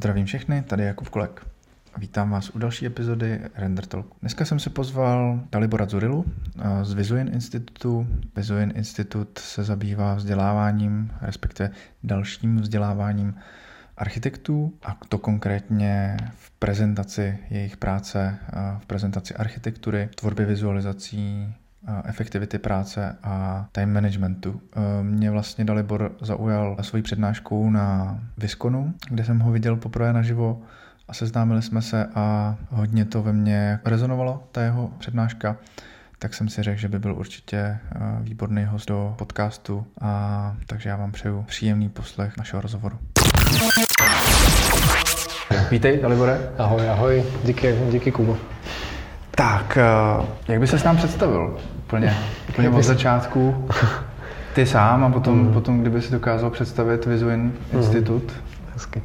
Zdravím všechny, tady Jakub Kolek. Vítám vás u další epizody Render Talku. Dneska jsem si pozval Dalibora Zurilu eh, z Vizuin Institutu. Vizuin Institut se zabývá vzděláváním, respektive dalším vzděláváním architektů a to konkrétně v prezentaci jejich práce, eh, v prezentaci architektury, tvorbě vizualizací, efektivity práce a time managementu. E, mě vlastně Dalibor zaujal svojí přednáškou na Viskonu, kde jsem ho viděl poprvé naživo a seznámili jsme se a hodně to ve mně rezonovalo, ta jeho přednáška tak jsem si řekl, že by byl určitě e, výborný host do podcastu a takže já vám přeju příjemný poslech našeho rozhovoru. Vítej, Dalibore. Ahoj, ahoj, díky, díky Kubo. Tak, eh, jak by se s nám představil? Úplně, úplně od začátku. Ty sám a potom, mm. potom kdyby si dokázal představit Vizuin mm. Institut. Hezky.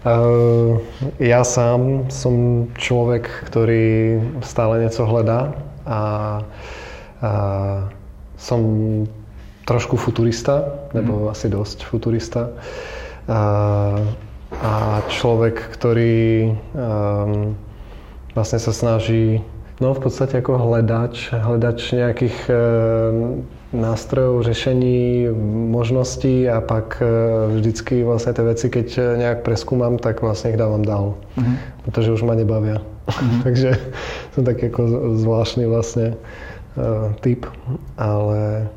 Uh, ja sám som človek, ktorý stále niečo hľadá a, a som trošku futurista, nebo mm. asi dosť futurista. A, a človek, ktorý um, vlastne sa snaží No v podstate ako hledač, hledač nejakých e, nástrojov, řešení, možností a pak e, vždycky vlastne tie veci, keď nejak preskúmam, tak vlastne ich dávam dál. Mm-hmm. Pretože už ma nebavia. Mm-hmm. Takže som taký ako zvláštny vlastne e, typ, ale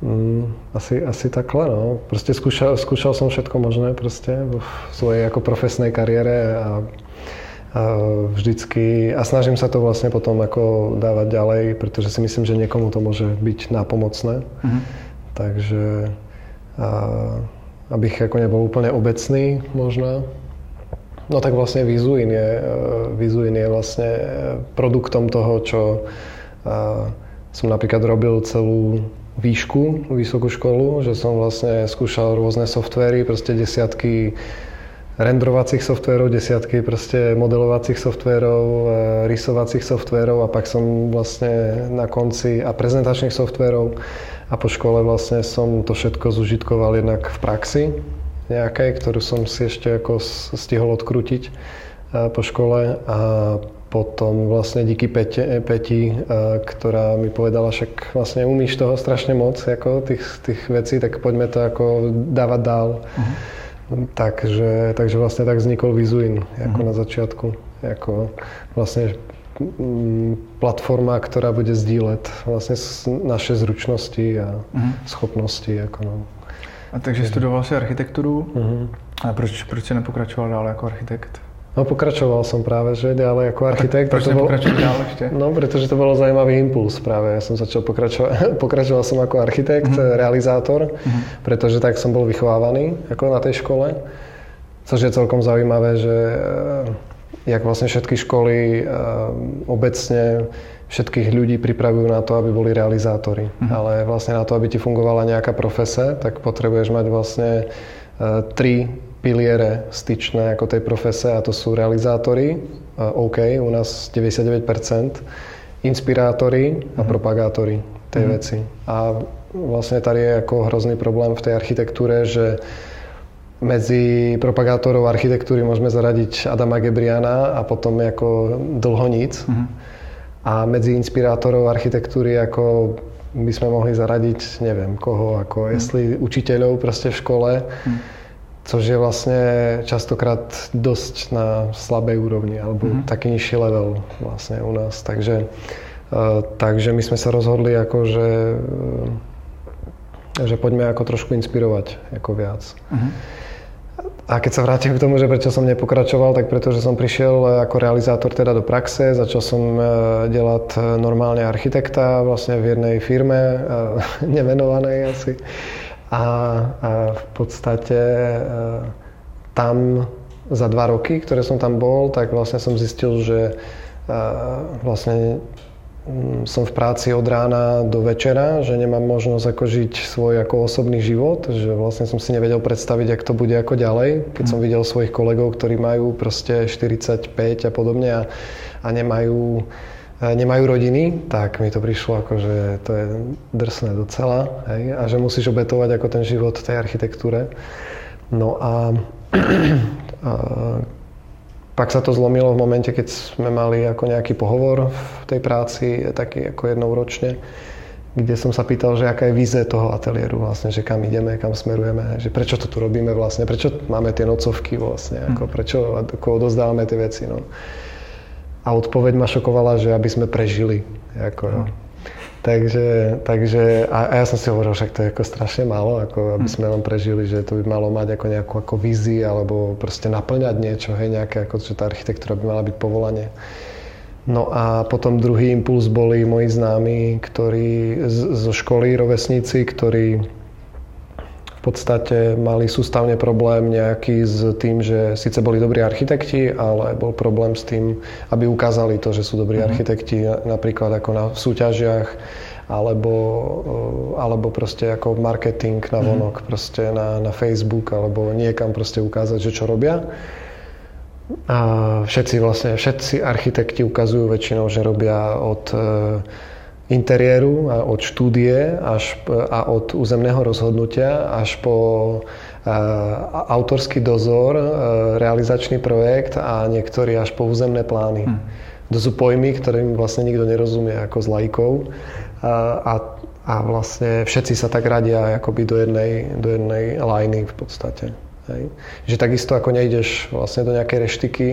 mm, asi, asi takhle, no. Proste skúšal, skúšal som všetko možné proste v svojej ako profesnej kariére a vždycky a snažím sa to vlastne potom ako dávať ďalej, pretože si myslím, že niekomu to môže byť nápomocné. Mm-hmm. Takže a, abych ako nebol úplne obecný možno, no tak vlastne Vizuin je, Vizuin je vlastne produktom toho, čo a, som napríklad robil celú výšku, vysokú školu, že som vlastne skúšal rôzne softvery, proste desiatky renderovacích softverov, desiatky proste modelovacích softverov, e, rysovacích softverov a pak som vlastne na konci a prezentačných softverov a po škole vlastne som to všetko zužitkoval jednak v praxi nejakej, ktorú som si ešte ako stihol odkrútiť e, po škole a potom vlastne díky Peti, Peti, e, ktorá mi povedala, však vlastne umíš toho strašne moc, ako tých, tých vecí, tak poďme to ako dávať dál. Uh-huh. Takže, takže vlastne tak vznikol Vizuin ako mm-hmm. na začiatku. Ako vlastne mm, platforma, ktorá bude sdílet vlastne naše zručnosti a mm-hmm. schopnosti. Ako no. A takže studoval si architekturu. Mm-hmm. A proč, proč si nepokračoval dále ako architekt? No pokračoval som práve, že ďalej ako architekt. Prečo bol... ďalej ešte? No, pretože to bolo zaujímavý impuls práve. Ja som začal pokračovať, pokračoval som ako architekt, mm-hmm. realizátor, mm-hmm. pretože tak som bol vychovávaný ako na tej škole. Což je celkom zaujímavé, že eh, jak vlastne všetky školy eh, obecne všetkých ľudí pripravujú na to, aby boli realizátori. Mm-hmm. Ale vlastne na to, aby ti fungovala nejaká profese, tak potrebuješ mať vlastne eh, tri piliere styčné ako tej profese a to sú realizátori, OK, u nás 99%, inspirátori a mhm. propagátori tej mm. veci. A vlastne tady je ako hrozný problém v tej architektúre, že medzi propagátorov architektúry môžeme zaradiť Adama Gebriana a potom ako dlho nic. Mm. A medzi inspirátorov architektúry ako by sme mohli zaradiť, neviem koho, ako mm. jestli učiteľov proste v škole. Mm což je vlastne častokrát dosť na slabej úrovni, alebo mm-hmm. taký nižší level vlastne u nás. Takže, uh, takže my sme sa rozhodli ako, že, uh, že poďme ako trošku inspirovať ako viac. Mm-hmm. A keď sa vrátim k tomu, že prečo som nepokračoval, tak pretože som prišiel ako realizátor teda do praxe, začal som delať normálne architekta vlastne v jednej firme, nemenovanej asi. A, a v podstate e, tam za dva roky, ktoré som tam bol, tak vlastne som zistil, že e, vlastne mm, som v práci od rána do večera, že nemám možnosť ako žiť svoj ako osobný život, že vlastne som si nevedel predstaviť, ak to bude ako ďalej, keď som mhm. videl svojich kolegov, ktorí majú proste 45 a podobne a, a nemajú nemajú rodiny, tak mi to prišlo ako, že to je drsné docela hej, a že musíš obetovať ako ten život tej architektúre. No a, A pak sa to zlomilo v momente, keď sme mali ako nejaký pohovor v tej práci, taký ako jednou ročne, kde som sa pýtal, že aká je víze toho ateliéru vlastne, že kam ideme, kam smerujeme, že prečo to tu robíme vlastne, prečo máme tie nocovky vlastne, ako hm. prečo ako odozdávame tie veci. No. A odpoveď ma šokovala, že aby sme prežili. Ako, no. Takže, takže a, a ja som si hovoril, však to je ako strašne málo, ako aby hm. sme len prežili, že to by malo mať ako nejakú ako vízi alebo proste naplňať niečo, hej, nejaké ako, že tá architektúra by mala byť povolanie. No a potom druhý impuls boli moji známi, ktorí z, zo školy, rovesníci, ktorí v podstate mali sústavne problém nejaký s tým, že síce boli dobrí architekti, ale bol problém s tým, aby ukázali to, že sú dobrí mm-hmm. architekti, napríklad ako na súťažiach, alebo, eh, alebo proste ako marketing na mhm. vonok, mm-hmm. proste na, na Facebook, alebo niekam proste ukázať, že čo robia. A všetci vlastne, všetci architekti ukazujú väčšinou, že robia od eh, interiéru a od štúdie až, a od územného rozhodnutia až po a, autorský dozor, a, realizačný projekt a niektorí až po územné plány. Hmm. To sú pojmy, ktorým vlastne nikto nerozumie ako z lajkov a, a, a vlastne všetci sa tak radia akoby do jednej, do jednej lajny v podstate. Hej. Že takisto ako nejdeš vlastne do nejakej reštiky,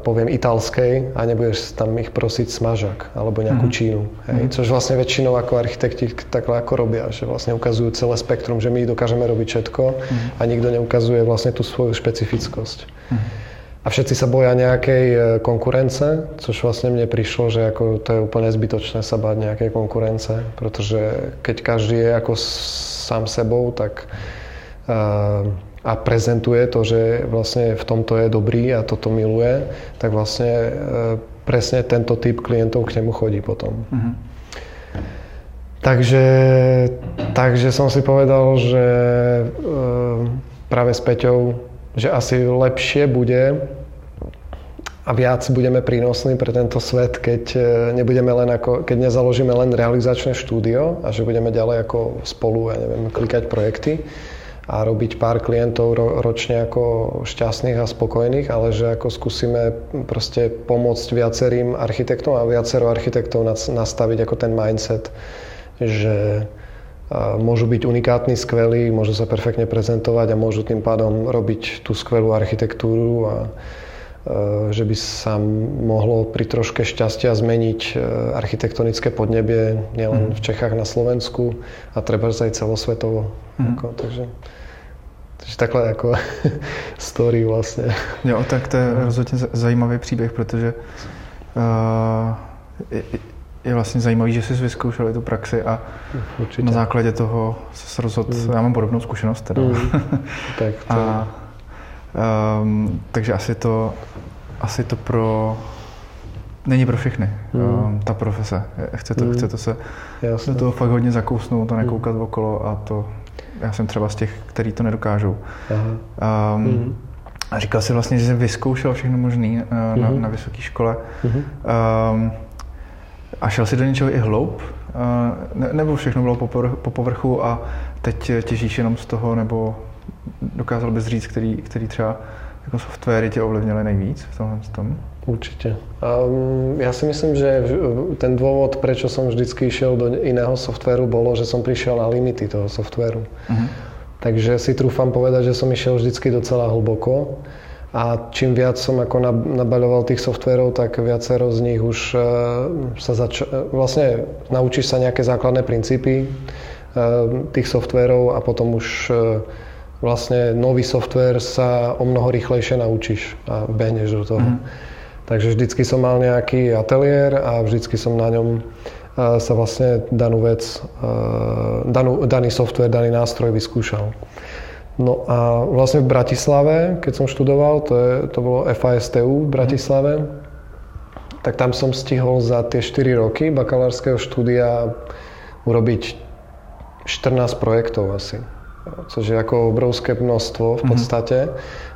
poviem italskej a nebudeš tam ich prosiť smažak alebo nejakú mm-hmm. čínu. Hej? Mm-hmm. Což vlastne väčšinou ako architekti takhle ako robia, že vlastne ukazujú celé spektrum, že my dokážeme robiť všetko mm-hmm. a nikto neukazuje vlastne tú svoju špecifickosť. Mm-hmm. A všetci sa boja nejakej e, konkurence, což vlastne mne prišlo, že ako to je úplne zbytočné sa báť nejakej konkurence, pretože keď každý je ako sám sebou, tak uh, a prezentuje to, že vlastne v tomto je dobrý a toto miluje, tak vlastne e, presne tento typ klientov k nemu chodí potom. Mm-hmm. Takže, takže som si povedal, že e, práve s Peťou, že asi lepšie bude a viac budeme prínosní pre tento svet, keď, e, nebudeme len ako, keď nezaložíme len realizačné štúdio a že budeme ďalej ako spolu, ja neviem, klikať projekty, a robiť pár klientov ro, ročne ako šťastných a spokojných, ale že ako skúsime proste pomôcť viacerým architektom a viacero architektov nastaviť ako ten mindset, že môžu byť unikátni, skvelí, môžu sa perfektne prezentovať a môžu tým pádom robiť tú skvelú architektúru a že by sa mohlo pri troške šťastia zmeniť e, architektonické podnebie nielen mm. v Čechách, na Slovensku a treba aj celosvetovo. Mm. Ako, takže, takže takhle jako story vlastně. Jo, tak to je no. rozhodně zajímavý příběh, protože uh, je, je vlastně zajímavý, že jsi vyzkoušel tu praxi a Určitě. na základě toho se rozhodl, mm. já mám podobnou zkušenost teda. Mm. tak to... a, um, takže asi to, asi to pro není pro všechny, mm. um, ta profese. Chce to, mm. chce to se Jasne. do toho fakt hodně zakousnout a nekoukat mm. okolo a to já jsem třeba z těch, kteří to nedokážou. Aha. Um, mm-hmm. A říkal si vlastně, že jsi vyzkoušel všechno možné uh, mm-hmm. na, na vysoké škole. Mm-hmm. Um, a šel si do něčeho i hloub? Uh, ne, nebo všechno bylo po povrchu, po povrchu a teď těžíš jenom z toho, nebo dokázal bys říct, který, který třeba jako softwary tě ovlivnily nejvíc v tomhle tom? Určite. Um, ja si myslím, že ten dôvod, prečo som vždycky išiel do iného softvéru, bolo, že som prišiel na limity toho softvéru. Uh-huh. Takže si trúfam povedať, že som išiel vždycky docela hlboko. A čím viac som ako nabaľoval tých softverov, tak viacero z nich už uh, sa zač- vlastne naučíš sa nejaké základné princípy uh, tých softverov a potom už vlastne nový software sa o mnoho rýchlejšie naučíš a behneš do toho. Mm-hmm. Takže vždycky som mal nejaký ateliér a vždycky som na ňom sa vlastne danú vec, danú, daný software, daný nástroj vyskúšal. No a vlastne v Bratislave, keď som študoval, to, je, to bolo FASTU v Bratislave, tak tam som stihol za tie 4 roky bakalárskeho štúdia urobiť 14 projektov asi. Což je ako obrovské množstvo v mhm. podstate. Mm-hmm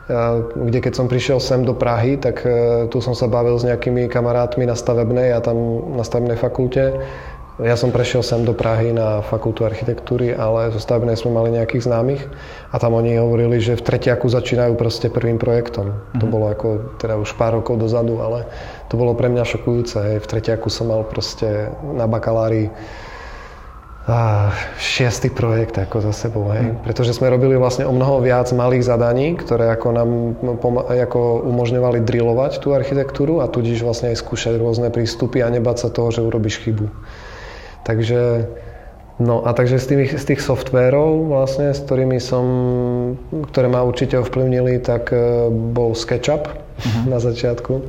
kde keď som prišiel sem do Prahy, tak e, tu som sa bavil s nejakými kamarátmi na stavebnej a tam na stavebnej fakulte ja som prešiel sem do Prahy na fakultu architektúry, ale zo stavebnej sme mali nejakých známych a tam oni hovorili, že v tretiaku začínajú proste prvým projektom. Mm-hmm. To mhm. bolo ako teda už pár rokov dozadu, ale to bolo pre mňa šokujúce. Hej. V tretiaku som mal proste na bakalári šiestý projekt ako za sebou, hej. Mm. Pretože sme robili vlastne o mnoho viac malých zadaní, ktoré ako nám ako umožňovali drillovať tú architektúru a tudíž vlastne aj skúšať rôzne prístupy a nebať sa toho, že urobíš chybu. Takže, no a takže z tých, z tých softverov vlastne, s ktorými som, ktoré ma určite ovplyvnili, tak e, bol SketchUp uh-huh. na začiatku.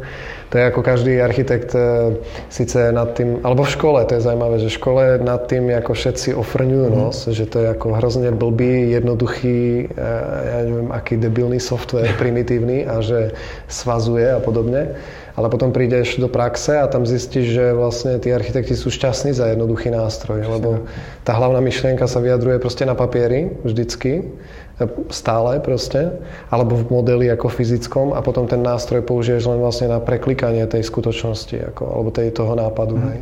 To je ako každý architekt e, síce nad tým, alebo v škole, to je zaujímavé, že v škole nad tým ako všetci ofrňujú uh-huh. nos, že to je ako hrozne blbý, jednoduchý, e, ja neviem, aký debilný software, primitívny a že svazuje a podobne. Ale potom prídeš do praxe a tam zistíš, že vlastne tí architekti sú šťastní za jednoduchý nástroj, lebo tá hlavná myšlienka sa vyjadruje proste na papieri vždycky, stále proste, alebo v modeli ako fyzickom a potom ten nástroj použiješ len vlastne na preklikanie tej skutočnosti, ako, alebo tej toho nápadu. Mm. Hej.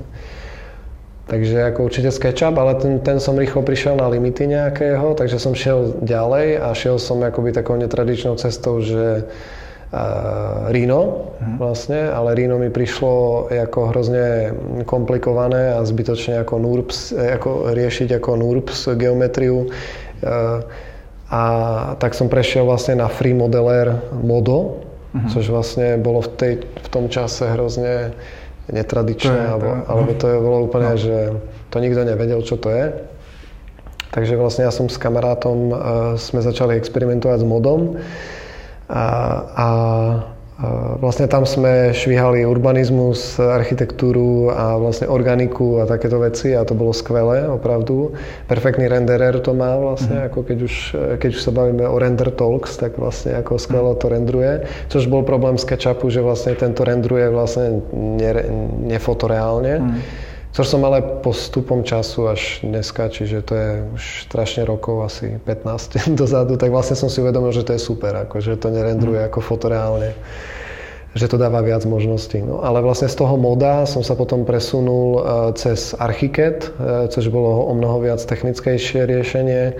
Takže ako určite SketchUp, ale ten, ten som rýchlo prišiel na limity nejakého, takže som šiel ďalej a šiel som akoby takou netradičnou cestou, že Rino mhm. vlastne, ale Rino mi prišlo ako hrozne komplikované a zbytočne ako NURBS, ako riešiť ako NURBS geometriu. A tak som prešiel vlastne na Free Modeler Modo, uh-huh. což vlastne bolo v, tej, v tom čase hrozne netradičné, to je, alebo, to, alebo to je, bolo úplne, no. že to nikto nevedel, čo to je. Takže vlastne ja som s kamarátom, uh, sme začali experimentovať s modom a, a Vlastne tam sme švihali urbanizmus, architektúru a vlastne organiku a takéto veci a to bolo skvelé, opravdu. Perfektný renderer to má vlastne, mm. ako keď už, keď už sa bavíme o render talks, tak vlastne ako skvelo to rendruje. Což bol problém SketchUpu, že vlastne tento rendruje vlastne nefotoreálne. Mm čo som ale postupom času až dneska, čiže to je už strašne rokov, asi 15 dozadu, tak vlastne som si uvedomil, že to je super, ako, že to nerendruje mm. ako fotoreálne že to dáva viac možností. No, ale vlastne z toho moda som sa potom presunul uh, cez Archicad, uh, což bolo o mnoho viac technickejšie riešenie,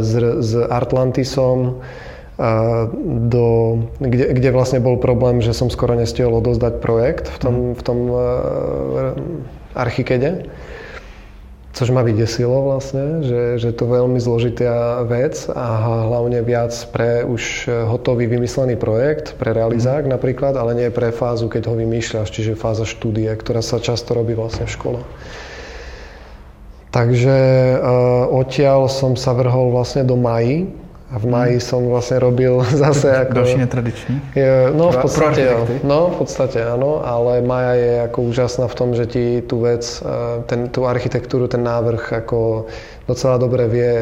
s, s Artlantisom, do, kde, kde vlastne bol problém, že som skoro nestihol odozdať projekt v tom, mm. v tom archikede, což ma vydesilo vlastne, že, že to veľmi zložitá vec a hlavne viac pre už hotový vymyslený projekt, pre realizák mm. napríklad, ale nie pre fázu, keď ho vymýšľaš, čiže fáza štúdie, ktorá sa často robí vlastne v škole. Takže uh, odtiaľ som sa vrhol vlastne do Maji, a v maji som vlastne robil zase ako... Další netradičný? Je, no, v podstate, no, v podstate áno, ale Maja je ako úžasná v tom, že ti tú vec, e, ten, tú architektúru, ten návrh ako docela dobre vie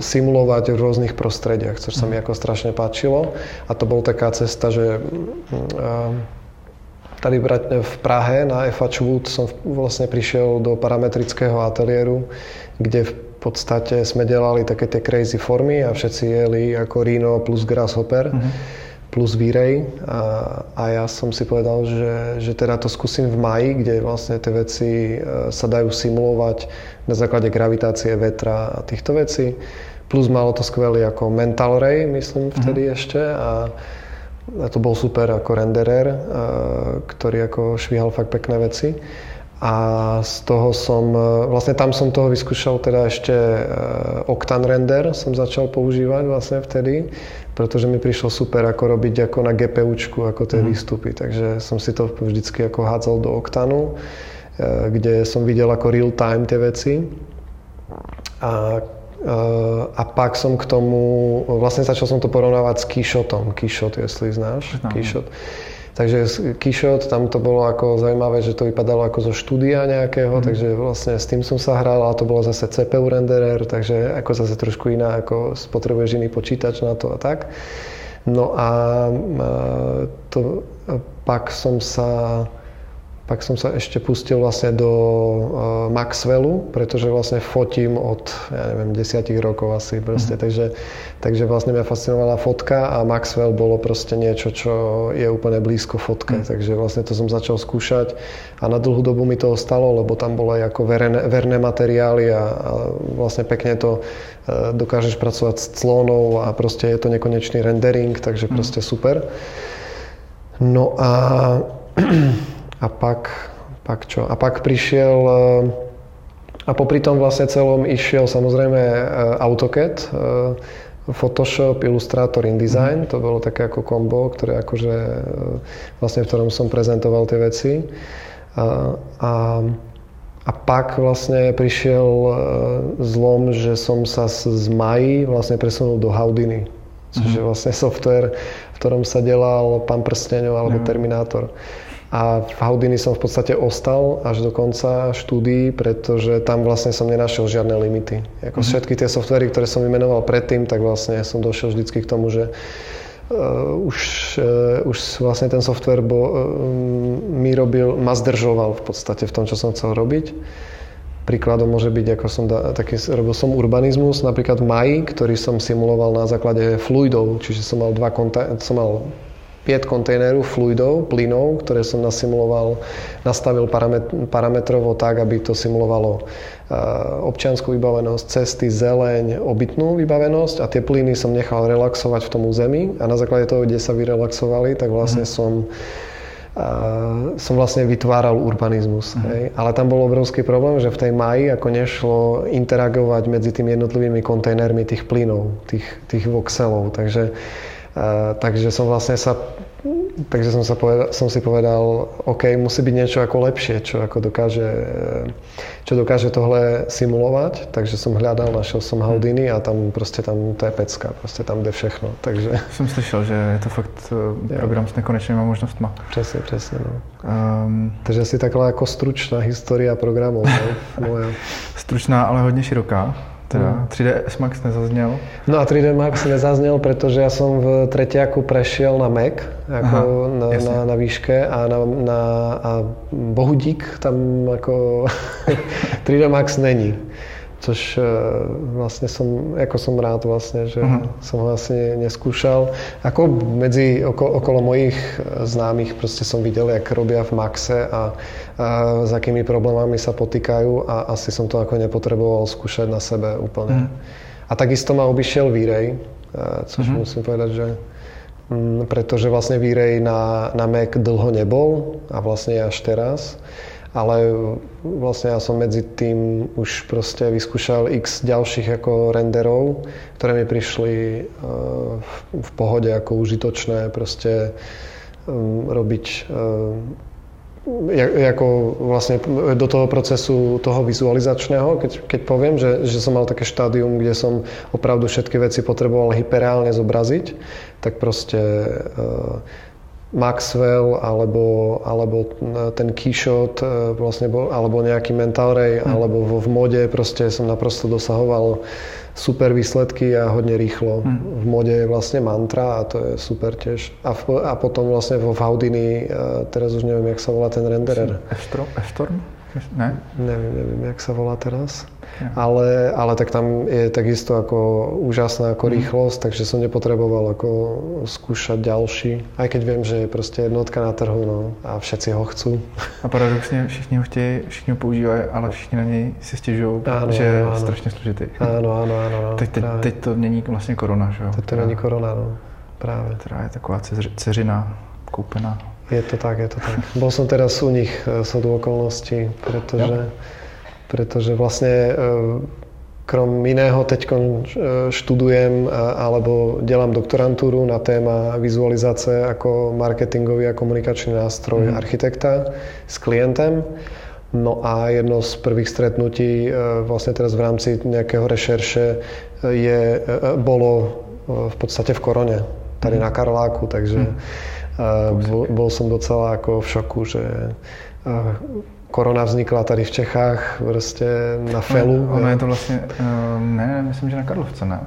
simulovať v rôznych prostrediach, čo sa mi mhm. ako strašne páčilo. A to bol taká cesta, že e, Tady v Prahe na FH Wood som vlastne prišiel do parametrického ateliéru, kde v podstate sme delali také tie crazy formy a všetci jeli ako Rino plus Grasshopper. Mm-hmm plus V-Ray a, a ja som si povedal, že, že teda to skúsim v maji, kde vlastne tie veci e, sa dajú simulovať na základe gravitácie vetra a týchto vecí. Plus malo to skvelý ako Mental Ray, myslím mhm. vtedy mm-hmm. ešte a, a to bol super ako renderer, e, ktorý ako švíhal fakt pekné veci. A z toho som, e, vlastne tam som toho vyskúšal teda ešte e, Octane Render som začal používať vlastne vtedy, pretože mi prišlo super ako robiť ako na GPUčku, ako tie mm. výstupy. Takže som si to vždycky ako hádzal do Octanu, e, kde som videl ako real time tie veci. A, a pak som k tomu, vlastne začal som to porovnávať s Keyshotom. Keyshot, jestli znáš. Keyshot. Takže Keyshot, tam to bolo ako zaujímavé, že to vypadalo ako zo štúdia nejakého, mm. takže vlastne s tým som sa hral a to bolo zase CPU renderer, takže ako zase trošku iná, ako spotrebuješ iný počítač na to a tak. No a to, pak som sa pak som sa ešte pustil vlastne do uh, Maxwellu, pretože vlastne fotím od, ja neviem, desiatich rokov asi proste, mm. takže, takže vlastne mňa fascinovala fotka a Maxwell bolo proste niečo, čo je úplne blízko fotke, mm. takže vlastne to som začal skúšať a na dlhú dobu mi to ostalo, lebo tam bolo aj ako verné, verné materiály a, a vlastne pekne to uh, dokážeš pracovať s clónou a proste je to nekonečný rendering, takže mm. proste super. No a A pak, pak čo? A pak prišiel eh, a popri tom vlastne celom išiel samozrejme eh, AutoCAD, eh, Photoshop, Illustrator, InDesign. Mm. To bolo také ako kombo, ktoré akože vlastne v ktorom som prezentoval tie veci. A, a, a pak vlastne prišiel zlom, že som sa z Mai vlastne presunul do Houdini. Což je mhm. vlastne software, v ktorom sa delal Pán prsteňov alebo Terminátor. A v Houdini som v podstate ostal až do konca štúdií, pretože tam vlastne som nenašiel žiadne limity. Ako mm-hmm. všetky tie softvery, ktoré som vymenoval predtým, tak vlastne som došiel vždycky k tomu, že uh, už, uh, už vlastne ten software bo, uh, mi robil, ma zdržoval v podstate v tom, čo som chcel robiť. Príkladom môže byť, ako som da, taký, robil som urbanizmus, napríklad v Maji, ktorý som simuloval na základe fluidov, čiže som mal dva konta- som mal 5 kontajnerov fluidov, plynov, ktoré som nasimuloval, nastavil paramet- parametrovo tak, aby to simulovalo občianskú vybavenosť, cesty, zeleň, obytnú vybavenosť a tie plyny som nechal relaxovať v tom území a na základe toho, kde sa vyrelaxovali, tak vlastne mm. som Uh, som vlastne vytváral urbanizmus. Mm. Hej. Ale tam bol obrovský problém, že v tej maji ako nešlo interagovať medzi tými jednotlivými kontajnermi tých plynov, tých, tých voxelov. Takže takže som vlastne sa takže som, sa povedal, som si povedal, OK, musí byť niečo ako lepšie, čo ako dokáže, čo dokáže tohle simulovať, takže som hľadal, našiel som Houdini a tam proste tam to je pecka, proste tam jde všechno, takže... Jsem slyšel, že je to fakt eh, program s nekonečnými možnostmi. Přesně, přesně, no. Um, takže asi takhle jako stručná historie programů, no, moja. Stručná, ale hodně široká. Teda 3ds hmm. Max nezazněl? No a 3D Max nezazněl, protože já jsem v tretiaku prešiel na Mac, jako Aha, na, na, na, výške a, na, na, a bohu dík tam jako 3D Max není což eh, vlastne som, ako som rád vlastne, že uh-huh. som ho asi neskúšal. Ako medzi, okolo, okolo mojich eh, známych proste som videl, jak robia v Maxe a, a s akými problémami sa potýkajú a asi som to ako nepotreboval skúšať na sebe úplne. Uh-huh. A takisto ma obišiel V-Ray, eh, což uh-huh. musím povedať, že m, mm, pretože vlastne V-Ray na, na Mac dlho nebol a vlastne až teraz ale vlastne ja som medzi tým už proste vyskúšal x ďalších ako renderov, ktoré mi prišli eh, v pohode ako užitočné proste um, robiť eh, ako vlastne do toho procesu toho vizualizačného, keď, keď poviem, že, že som mal také štádium, kde som opravdu všetky veci potreboval hyperreálne zobraziť, tak proste uh, Maxwell alebo, alebo ten keyshot e, vlastne bol, alebo nejaký mental ray, mm. alebo vo, v mode proste som naprosto dosahoval super výsledky a hodne rýchlo. Mm. V mode je vlastne mantra a to je super tiež. A, v, a potom vlastne vo Houdini, e, teraz už neviem, jak sa volá ten renderer. F-Storm? Ne? Neviem, neviem, jak sa volá teraz. Ale, ale tak tam je takisto ako úžasná ako mm. rýchlosť, takže som nepotreboval ako skúšať ďalší. Aj keď viem, že je proste jednotka na trhu no, a všetci ho chcú. A paradoxně všichni ho chtějí, všichni ho používají, ale všichni na něj si stěžují, že je áno. strašně složitý. Áno, áno, áno. teď, teď, teď to mění vlastně korona, že jo? Teď to není korona, no. Práve. Která je taková ceřina kúpená. Je to tak, je to tak. Bol som teraz u nich e, sa do okolností, pretože, pretože vlastne e, krom iného teď e, študujem alebo delám doktorantúru na téma vizualizácie ako marketingový a komunikačný nástroj mm. architekta s klientem. No a jedno z prvých stretnutí vlastne teraz v rámci nejakého rešerše je, bolo v podstate v korone, tady mm. na Karláku, takže mm bol, bol som docela ako v šoku, že korona vznikla tady v Čechách, prostě na Felu. No, ono je to vlastně, uh, ne, myslím, že na Karlovce, ne.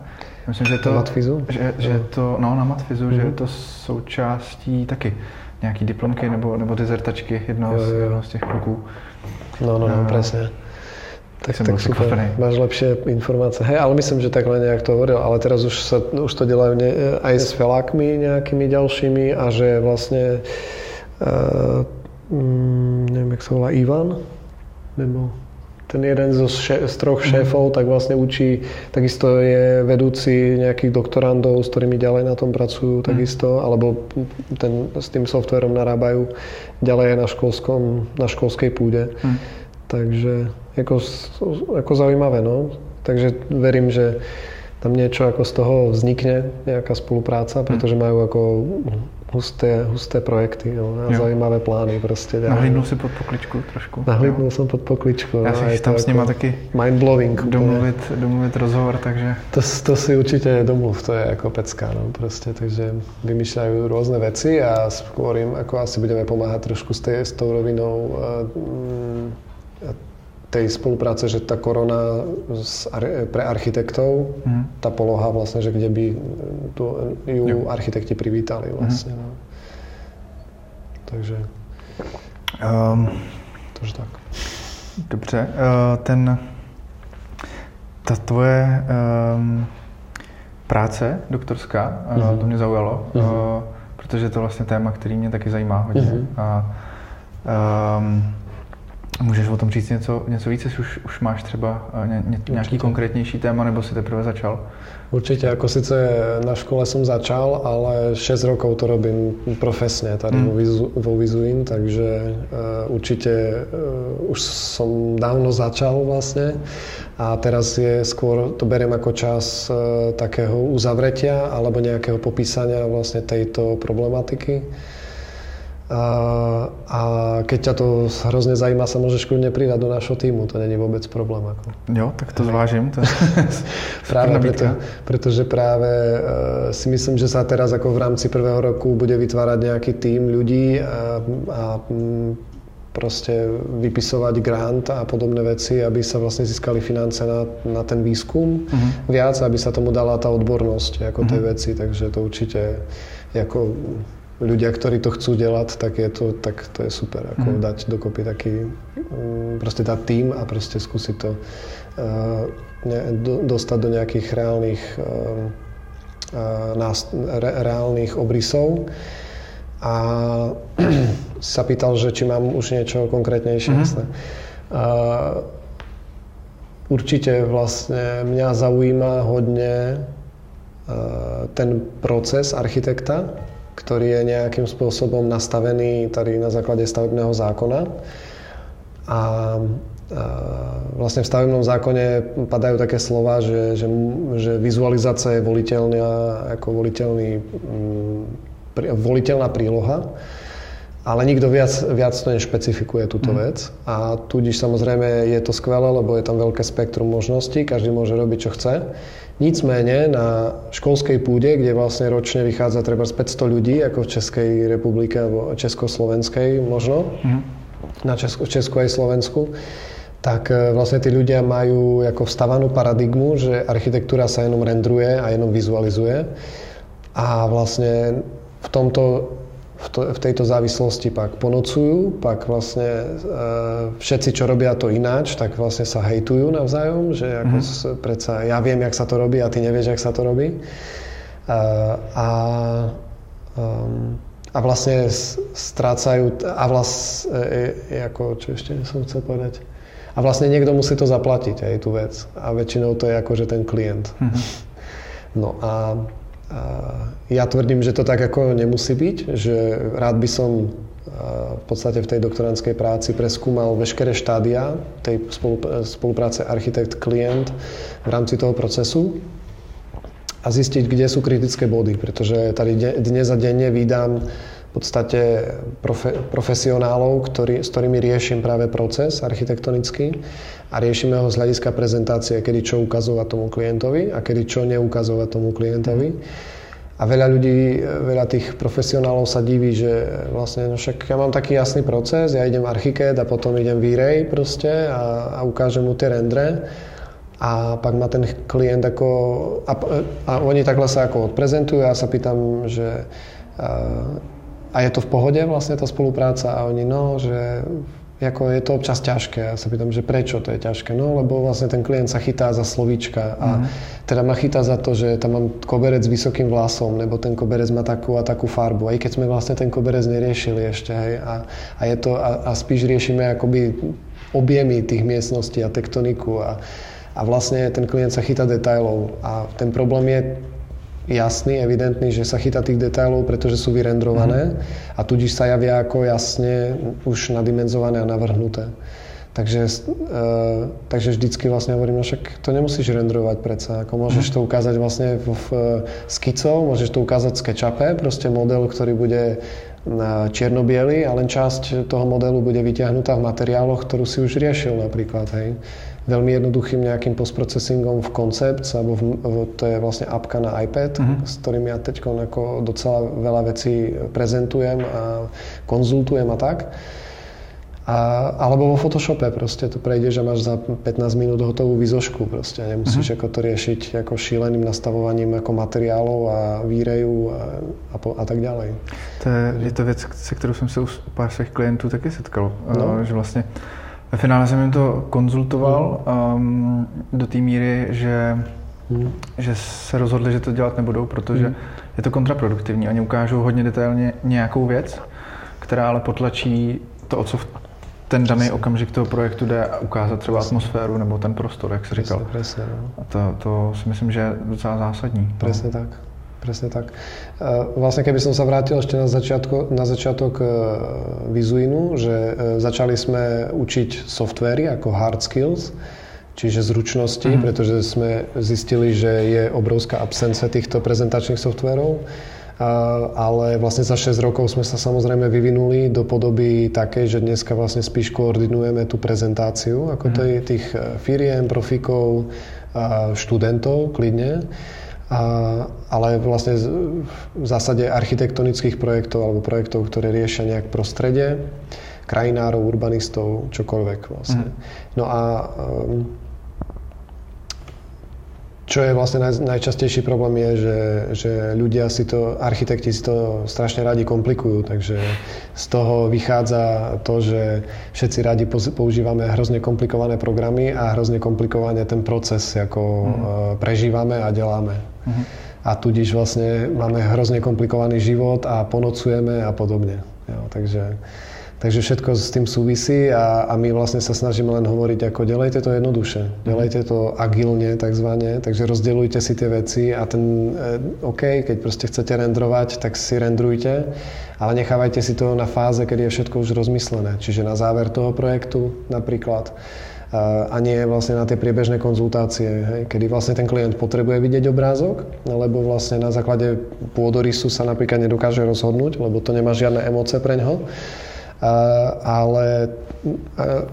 Myslím, že to, na Matfizu? Že, že to, no na Matfizu, mm-hmm. že je to součástí taky nějaký diplomky nebo, nebo dizertačky jednoho, jo, jo. Z, jednoho z těch kluků. No, no, no, uh, presne. Tak, tak super, máš lepšie informácie. Hej, ale myslím, že takhle nejak to hovoril, ale teraz už, sa, už to delajú ne, aj s felákmi nejakými ďalšími a že vlastne uh, mm, neviem, jak sa volá, Ivan, nebo ten jeden zo še, z troch mhm. šéfov, tak vlastne učí, takisto je vedúci nejakých doktorandov, s ktorými ďalej na tom pracujú mhm. takisto, alebo ten, s tým softverom narábajú ďalej aj na, školskom, na školskej púde. Hmm. Takže ako, ako zaujímavé, no. Takže verím, že tam niečo ako z toho vznikne, nejaká spolupráca, hm. pretože majú ako husté, husté projekty no, a jo. zaujímavé plány proste. Nahlídnul si pod pokličku trošku. Nahlídnul jo. som pod pokličku. Já si tam s nima taky mindblowing. Domluvit, domluvit rozhovor, takže... To, to si určite domluv, to je ako pecka, no proste, takže vymýšľajú rôzne veci a skôr im ako asi budeme pomáhať trošku s, tej, s tou rovinou uh, tej spolupráce, že tá korona pre architektov, mm. tá poloha vlastne, že kde by tu, ju jo. architekti privítali mhm. vlastne. Mm. No. Takže... Um, takže tak. Dobře, uh, ten, ta tvoje um, práce doktorská, mm-hmm. to mě zaujalo, mm-hmm. uh, protože je to vlastně téma, který mě taky zajímá hodně. Mm-hmm. A, um, Můžeš o tom říct něco, něco víc, jestli už, už máš třeba eh, ně, ně, nějaký konkrétnější téma, nebo si teprve začal? Určite, ako síce na škole som začal, ale 6 rokov to robím profesne tady mm. vo, Vizu, vo Vizuin, takže uh, určite uh, už som dávno začal vlastne a teraz je skôr, to beriem ako čas uh, takého uzavretia alebo nejakého popísania vlastne tejto problematiky. A, keď ťa to hrozne zajíma, sa môžeš kľudne pridať do našho týmu, to není vôbec problém. Ako. Jo, tak to zvážim. To práve preto, pretože práve uh, si myslím, že sa teraz ako v rámci prvého roku bude vytvárať nejaký tím ľudí a, a m, proste vypisovať grant a podobné veci, aby sa vlastne získali finance na, na ten výskum uh-huh. viac, aby sa tomu dala tá odbornosť ako uh-huh. tej mhm. veci, takže to určite ako ľudia, ktorí to chcú delať, tak je to, tak to je super. Ako mm. dať dokopy taký, um, proste dať tým a proste skúsiť to uh, ne, do, dostať do nejakých reálnych, uh, uh, nás, re, reálnych obrysov. A sa pýtal, že či mám už niečo konkrétnejšie. Mm-hmm. Uh, určite vlastne mňa zaujíma hodne ten proces architekta, ktorý je nejakým spôsobom nastavený tady na základe stavebného zákona. A vlastne v stavebnom zákone padajú také slova, že, že, že vizualizácia je voliteľná ako voliteľný, mm, voliteľná príloha, ale nikto viac, viac to nešpecifikuje túto mm. vec. A tudíž samozrejme je to skvelé, lebo je tam veľké spektrum možností, každý môže robiť, čo chce. Nicméně na školskej půdě, kde vlastně ročně vychádza třeba z 500 ľudí, jako v Českej republike alebo Československej možno, mm. na Česku, Česku aj Slovensku, tak e, vlastne tí ľudia majú ako vstavanú paradigmu, že architektúra sa jenom rendruje a jenom vizualizuje. A vlastne v tomto v, to, v tejto závislosti pak ponocujú, pak vlastne e, všetci, čo robia to ináč, tak vlastne sa hejtujú navzájom, že ako mm-hmm. predsa ja viem, jak sa to robí a ty nevieš, jak sa to robí. E, a, um, a vlastne strácajú, a vlastne, e, ako, čo ešte som chcel povedať, a vlastne niekto musí to zaplatiť, aj tú vec. A väčšinou to je akože ten klient. Mm-hmm. No a ja tvrdím, že to tak ako nemusí byť, že rád by som v podstate v tej doktorantskej práci preskúmal veškeré štádia tej spolupráce architekt-klient v rámci toho procesu a zistiť, kde sú kritické body, pretože tady dnes a denne vydám v podstate profe, profesionálov, ktorý, s ktorými riešim práve proces architektonický a riešime ho z hľadiska prezentácie, kedy čo ukazovať tomu klientovi a kedy čo neukazovať tomu klientovi. A veľa ľudí, veľa tých profesionálov sa diví, že vlastne, no však ja mám taký jasný proces, ja idem Archicad a potom idem V-Ray proste a, a ukážem mu tie rendre a pak ma ten klient ako... A, a oni takhle sa ako odprezentujú a ja sa pýtam, že a je to v pohode vlastne tá spolupráca a oni, no, že ako je to občas ťažké. Ja sa pýtam, že prečo to je ťažké? No, lebo vlastne ten klient sa chytá za slovíčka a mm-hmm. teda ma chytá za to, že tam mám koberec s vysokým vlasom, nebo ten koberec má takú a takú farbu. Aj keď sme vlastne ten koberec neriešili ešte, hej, a, a, je to, a, a spíš riešime akoby objemy tých miestností a tektoniku a, a vlastne ten klient sa chytá detailov a ten problém je jasný, evidentný, že sa chytá tých detailov, pretože sú vyrendrované mm. a tudíž sa javia ako jasne už nadimenzované a navrhnuté. Takže, e, takže vždycky vlastne hovorím, no však to nemusíš rendrovať predsa. Ako môžeš mhm. to ukázať vlastne v, v skicou, môžeš to ukázať v SketchUpe, proste model, ktorý bude čierno a len časť toho modelu bude vyťahnutá v materiáloch, ktorú si už riešil napríklad. Hej veľmi jednoduchým nejakým postprocesingom v Concept, alebo v, v, to je vlastne apka na iPad, mm-hmm. s ktorým ja teď ako docela veľa vecí prezentujem a konzultujem a tak. A, alebo vo Photoshope proste to prejde, že máš za 15 minút hotovú výzošku proste. Nemusíš uh-huh. ako to riešiť ako šíleným nastavovaním ako materiálov a výreju a, a, po, a tak ďalej. To je, je to věc, se kterou jsem se u pár svých klientů taky setkal. No. Že vlastně ve finále jsem jim to konzultoval um, do té míry, že, hmm. že se rozhodli, že to dělat nebudou, protože hmm. je to kontraproduktivní. Oni ukážou hodně detailně nějakou věc, která ale potlačí to, o co v ten daný okamžik toho projektu jde ukázat třeba atmosféru nebo ten prostor, jak jsi říkal. Presne, presne, no. A to, to si myslím, že je docela zásadní. Presne no. tak. Presne tak. Vlastne keby som sa vrátil ešte na, začiatko, na začiatok e, Vizuinu, že e, začali sme učiť softvery ako hard skills, čiže zručnosti, mm. pretože sme zistili, že je obrovská absencia týchto prezentačných softverov. Ale vlastne za 6 rokov sme sa samozrejme vyvinuli do podoby takej, že dneska vlastne spíš koordinujeme tú prezentáciu, ako mm. tých e, firiem, profikov, študentov klidne ale vlastne v zásade architektonických projektov alebo projektov, ktoré riešia nejak prostredie, krajinárov, urbanistov, čokoľvek vlastne. Mm. No a um, čo je vlastne naj, najčastejší problém je, že, že ľudia si to, architekti si to strašne radi komplikujú, takže z toho vychádza to, že všetci radi používame hrozne komplikované programy a hrozne komplikovane ten proces ako mm. prežívame a deláme. Mm. A tudíž vlastne máme hrozne komplikovaný život a ponocujeme a podobne. Jo, takže Takže všetko s tým súvisí a, a my vlastne sa snažíme len hovoriť ako delejte to jednoduše, delejte to agilne takzvané, takže rozdeľujte si tie veci a ten, e, OK, keď proste chcete rendrovať, tak si rendrujte, ale nechávajte si to na fáze, keď je všetko už rozmyslené, čiže na záver toho projektu napríklad a nie vlastne na tie priebežné konzultácie, hej, kedy vlastne ten klient potrebuje vidieť obrázok, alebo vlastne na základe pôdorysu sa napríklad nedokáže rozhodnúť, lebo to nemá žiadne emócie pre ňoho ale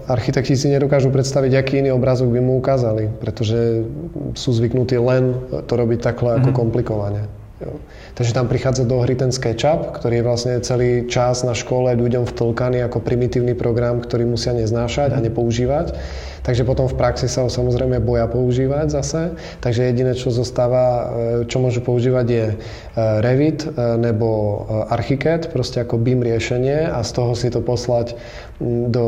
architekti si nedokážu predstaviť, aký iný obrázok by mu ukázali, pretože sú zvyknutí len to robiť takhle ako mm-hmm. komplikovane. Jo. Takže tam prichádza do hry ten SketchUp, ktorý je vlastne celý čas na škole ľuďom vtlkaný ako primitívny program, ktorý musia neznášať a mhm. nepoužívať. Takže potom v praxi sa ho samozrejme boja používať zase. Takže jediné, čo zostáva, e, čo môžu používať je e, Revit e, nebo Archicad, proste ako BIM riešenie a z toho si to poslať do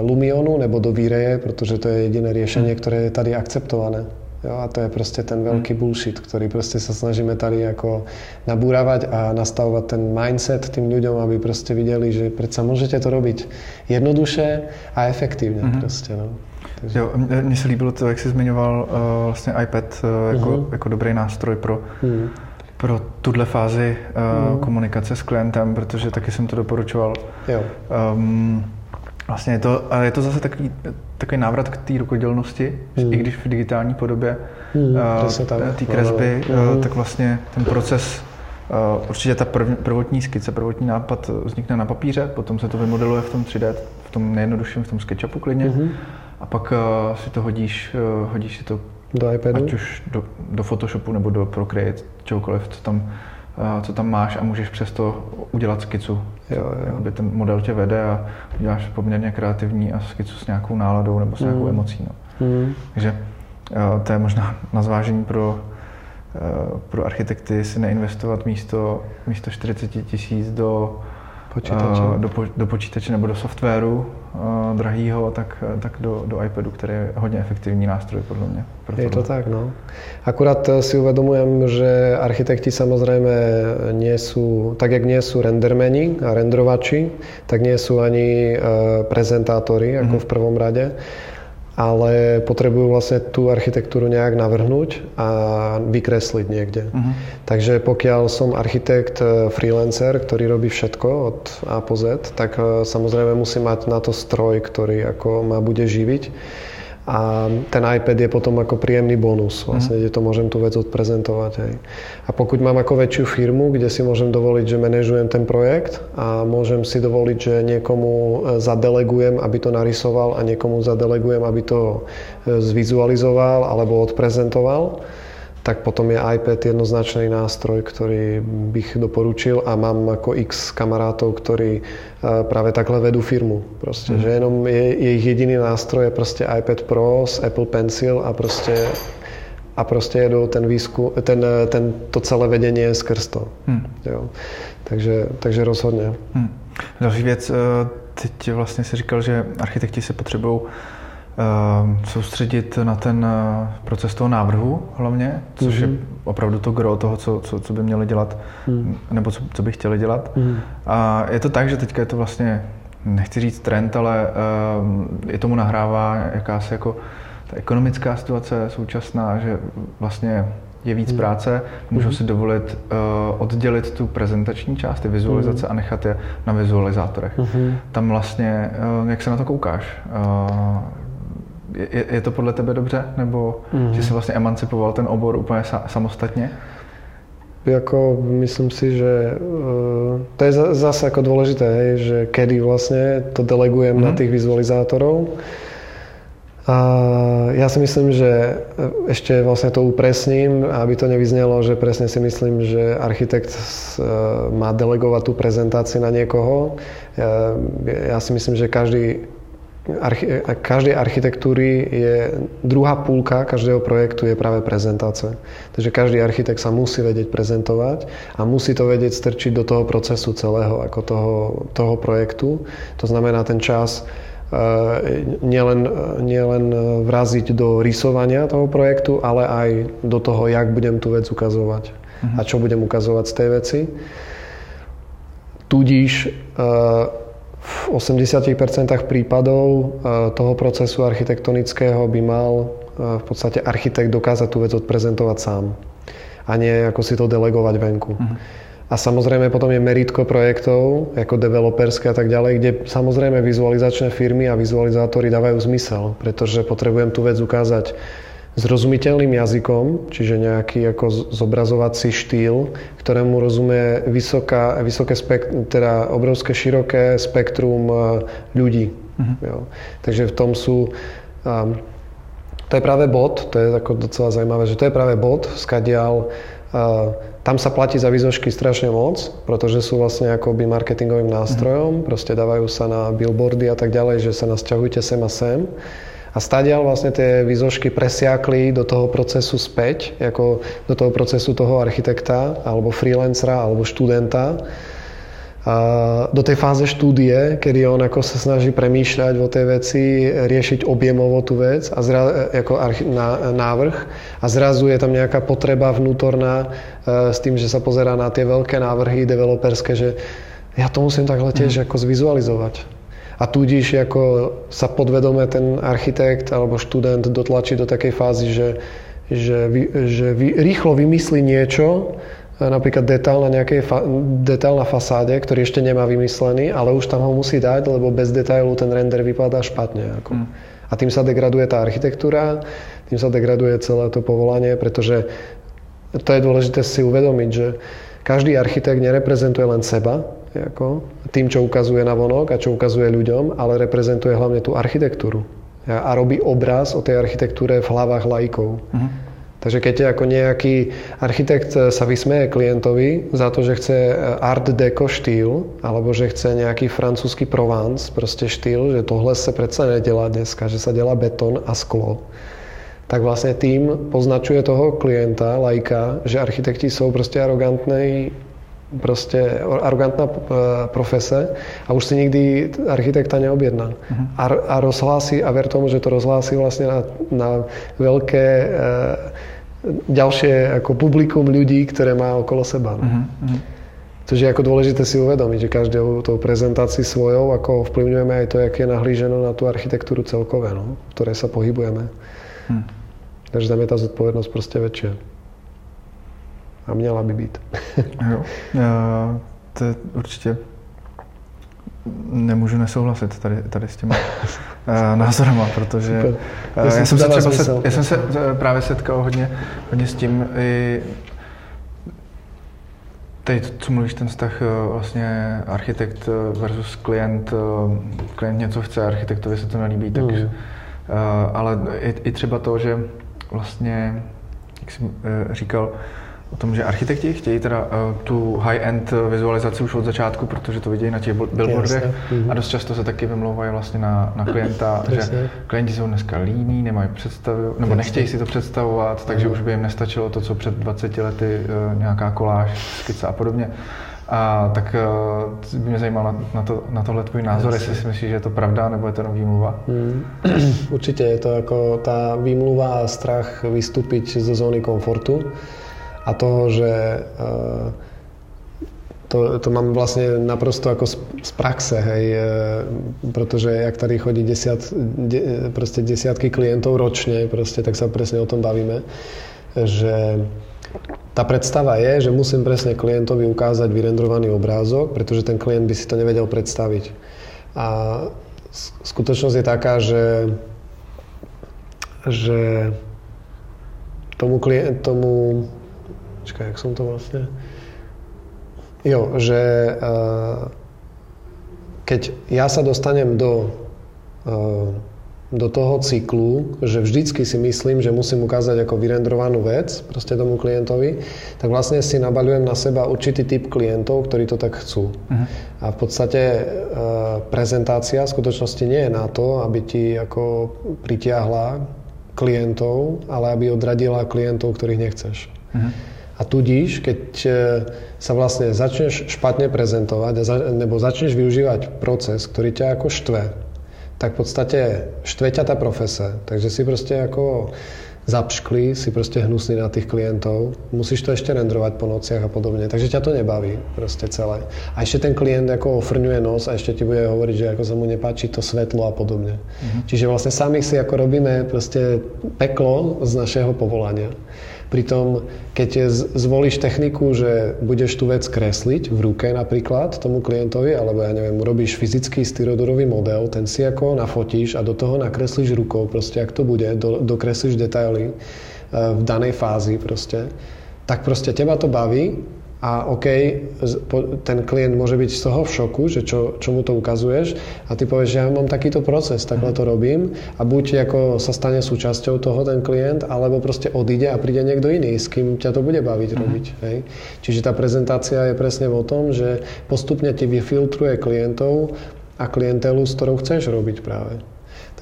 Lumionu nebo do Vireje, pretože to je jediné riešenie, mhm. ktoré je tady akceptované. Jo, a to je proste ten veľký mhm. bullshit, ktorý proste sa snažíme tady ako nabúravať a nastavovať ten mindset tým ľuďom, aby proste videli, že predsa môžete to robiť jednoduše a efektívne mm-hmm. proste. No. Takže... Jo, mně se líbilo to, jak jsi zmiňoval uh, vlastně iPad uh, jako, uh-huh. jako dobrý nástroj pro, uh-huh. pro tuhle fázi uh, uh-huh. komunikace s klientem, protože taky jsem to doporučoval. Jo. Um, vlastně je to, ale je to zase takový, takový návrat k té rukodělnosti, uh-huh. i když v digitální podobě uh, té kresby, uh-huh. uh, tak vlastně ten proces Uh, určitě ta prv, prvotní skice, prvotní nápad vznikne na papíře, potom se to vymodeluje v tom 3D, v tom nejjednodušším, v tom SketchUpu klidně. Uh-huh a pak uh, si to hodíš, uh, hodíš si to do iPadu? ať už do, do Photoshopu nebo do Procreate, čokoliv, co tam, uh, co tam máš a můžeš přesto udělat skicu. Jo, jo. ten model tě vede a uděláš poměrně kreativní a skicu s nějakou náladou nebo s nějakou mm. emocí. No. Mm. Takže uh, to je možná na zvážení pro, uh, pro architekty si neinvestovat místo, místo 40 tisíc do počítače. do, do počítače nebo do softwaru uh, drahýho, tak, tak do, do iPadu, který je hodně efektivní nástroj podle mě. Pro je to tak, no. Akurát si uvedomujem, že architekti samozrejme nie sú, tak jak nie sú rendermeni a renderovači, tak nie sú ani uh, prezentátori, ako mm-hmm. v prvom rade ale potrebujú vlastne tú architektúru nejak navrhnúť a vykresliť niekde. Uh-huh. Takže pokiaľ som architekt e, freelancer, ktorý robí všetko od A po Z, tak e, samozrejme musím mať na to stroj, ktorý ako ma bude živiť a ten iPad je potom ako príjemný bonus, vlastne, mm. kde to môžem tú vec odprezentovať. Hej. A pokud mám ako väčšiu firmu, kde si môžem dovoliť, že manažujem ten projekt a môžem si dovoliť, že niekomu e, zadelegujem, aby to narysoval a niekomu zadelegujem, aby to e, zvizualizoval alebo odprezentoval, tak potom je iPad jednoznačný nástroj, ktorý bych doporučil a mám ako x kamarátov, ktorí e, práve takhle vedú firmu. Proste, mm. že jenom je, je ich jediný nástroj je proste iPad Pro s Apple Pencil a proste a proste jedou ten výskum, ten, ten, to celé vedenie skrz to. Hmm. Jo. Takže, takže rozhodně. Hmm. Další věc, e, teď vlastně si říkal, že architekti se potřebují soustředit na ten eh, proces toho návrhu hlavně, což mm-hmm. je mhm. opravdu to gro toho, co, co, co by měli dělat, mm. nebo co, co by chtěli dělat. Mm. A je to tak, že teďka je to vlastně, nechci říct trend, ale uh, je tomu nahrává jakási jako ta ekonomická situace současná, že vlastně je víc mm. práce, můžou mm. si dovolit uh, oddělit tu prezentační část, ty vizualizace mm. a nechat je na vizualizátorech. Mm. Tam vlastně, uh, jak se na to koukáš? Uh, je, je to podle tebe dobře? Nebo mm. že jsi vlastně emancipoval ten obor úplně sa, samostatně? Jako, myslím si, že uh, to je zase ako dôležité, hej, že kedy vlastne to delegujem mm. na mhm. tých vizualizátorov. A ja si myslím, že e, ešte vlastne to upresním, aby to nevyznelo, že presne si myslím, že architekt e, má delegovať tú prezentáciu na niekoho. Ja si myslím, že každý archi- každej architektúry je druhá púlka každého projektu je práve prezentácia. Takže každý architekt sa musí vedieť prezentovať a musí to vedieť strčiť do toho procesu celého, ako toho, toho projektu. To znamená ten čas nielen, nielen vraziť do rysovania toho projektu, ale aj do toho, jak budem tú vec ukazovať uh-huh. a čo budem ukazovať z tej veci. Tudíž v 80% prípadov e, toho procesu architektonického by mal e, v podstate architekt dokázať tú vec odprezentovať sám a nie ako si to delegovať venku. Uh-huh. A samozrejme potom je meritko projektov, ako developerské a tak ďalej, kde samozrejme vizualizačné firmy a vizualizátory dávajú zmysel, pretože potrebujem tú vec ukázať zrozumiteľným jazykom, čiže nejaký ako zobrazovací štýl, ktorému rozumie vysoká, vysoké spekt, teda obrovské široké spektrum e, ľudí. Uh-huh. Jo. Takže v tom sú... Um, to je práve bod, to je ako docela zaujímavé, že to je práve bod, skadial uh, tam sa platí za výzožky strašne moc, pretože sú vlastne akoby marketingovým nástrojom, uh-huh. proste dávajú sa na billboardy a tak ďalej, že sa nás ťahujte sem a sem. A stadiaľ vlastne tie výzožky presiakli do toho procesu späť, ako do toho procesu toho architekta, alebo freelancera, alebo študenta. A do tej fáze štúdie, kedy on ako sa snaží premýšľať o tej veci, riešiť objemovo tú vec a zra, ako na, návrh a zrazu je tam nejaká potreba vnútorná e, s tým, že sa pozerá na tie veľké návrhy developerské, že ja to musím takhle tiež mm. ako zvizualizovať a tudíž ako sa podvedome ten architekt alebo študent dotlačí do takej fázy, že, že, vy, že vy, rýchlo vymyslí niečo, napríklad detail na nejakej fa- detail na fasáde, ktorý ešte nemá vymyslený, ale už tam ho musí dať, lebo bez detailu ten render vypadá špatne. Ako. Mm. A tým sa degraduje tá architektúra, tým sa degraduje celé to povolanie, pretože to je dôležité si uvedomiť, že každý architekt nereprezentuje len seba, ako, tým, čo ukazuje na vonok a čo ukazuje ľuďom, ale reprezentuje hlavne tú architektúru. A robí obraz o tej architektúre v hlavách laikov. Uh-huh. Takže keď ako nejaký architekt sa vysmeje klientovi za to, že chce art deco štýl, alebo že chce nejaký francúzsky Provence, proste štýl, že tohle sa predsa nedelá dneska, že sa delá betón a sklo, tak vlastne tým poznačuje toho klienta, lajka, že architekti sú proste arogantní proste arrogantná e, profese a už si nikdy architekta neobjedná. Uh-huh. A, a rozhlási, a ver tomu, že to rozhlási vlastne na, na veľké e, ďalšie ako publikum ľudí, ktoré má okolo seba. Uh-huh. Což je ako dôležité si uvedomiť, že každou tou prezentácií svojou ako vplyvňujeme aj to, jak je nahlíženo na tú architektúru celkové, no, v ktorej sa pohybujeme. Uh-huh. Takže tam je tá zodpovednosť proste väčšia a měla by být. jo, já, to je určitě nemůžu nesouhlasit tady, tady s těma uh, názorama, protože uh, já, jsem se třeba set, já jsem se právě setkal hodně, hodně s tím i Teď, co mluvíš, ten vztah vlastně architekt versus klient, klient něco chce, architektovi se to nelíbí, tak, mm. ale i, i třeba to, že vlastně, jak jsem říkal, o tom, že architekti chtějí teda uh, tu high-end vizualizaci už od začátku, protože to vidějí na těch billboardech. A dost často se taky vymlouvají vlastně na, na klienta, že klienti jsou dneska líní, nemají představu, nebo nechtějí si to představovat, takže už by jim nestačilo to, co před 20 lety uh, nějaká koláž, skica a podobně. A tak uh, by mě zajímalo na, na, to, na tohle tvůj názor, jestli si myslíš, že je to pravda, nebo je to jenom výmluva? Mm. Určitě je to jako ta výmluva a strach vystúpiť ze zóny komfortu a toho, že eh, to, to mám vlastne naprosto ako z, z praxe, hej, eh, pretože jak tady chodí desiat, de, proste desiatky klientov ročne, proste, tak sa presne o tom bavíme, že tá predstava je, že musím presne klientovi ukázať vyrendrovaný obrázok, pretože ten klient by si to nevedel predstaviť. A skutočnosť je taká, že, že tomu, klient, tomu Počkaj, jak som to vlastne... Jo, že uh, keď ja sa dostanem do, uh, do toho cyklu, že vždycky si myslím, že musím ukázať ako vyrendrovanú vec proste tomu klientovi, tak vlastne si nabaľujem na seba určitý typ klientov, ktorí to tak chcú. Uh-huh. A v podstate uh, prezentácia v skutočnosti nie je na to, aby ti ako pritiahla klientov, ale aby odradila klientov, ktorých nechceš. Uh-huh. A tudíž, keď e, sa vlastne začneš špatne prezentovať, nebo začneš využívať proces, ktorý ťa ako štve, tak v podstate štve ťa tá profese. Takže si proste ako zapšklý, si proste hnusný na tých klientov, musíš to ešte rendrovať po nociach a podobne, takže ťa to nebaví proste celé. A ešte ten klient ako ofrňuje nos a ešte ti bude hovoriť, že ako sa mu nepáči to svetlo a podobne. Mm-hmm. Čiže vlastne sami si ako robíme proste peklo z našeho povolania. Pritom, keď zvolíš techniku, že budeš tú vec kresliť v ruke napríklad tomu klientovi, alebo ja neviem, urobíš fyzický styrodorový model, ten si ako nafotíš a do toho nakreslíš rukou, proste ak to bude, do, dokreslíš detaily eh, v danej fázi proste, tak proste teba to baví a OK, ten klient môže byť z toho v šoku, že čo, čo mu to ukazuješ a ty povieš, že ja mám takýto proces, takhle to robím a buď ako sa stane súčasťou toho ten klient, alebo proste odíde a príde niekto iný, s kým ťa to bude baviť uh-huh. robiť. Hej? Čiže tá prezentácia je presne o tom, že postupne ti vyfiltruje klientov a klientelu, s ktorou chceš robiť práve.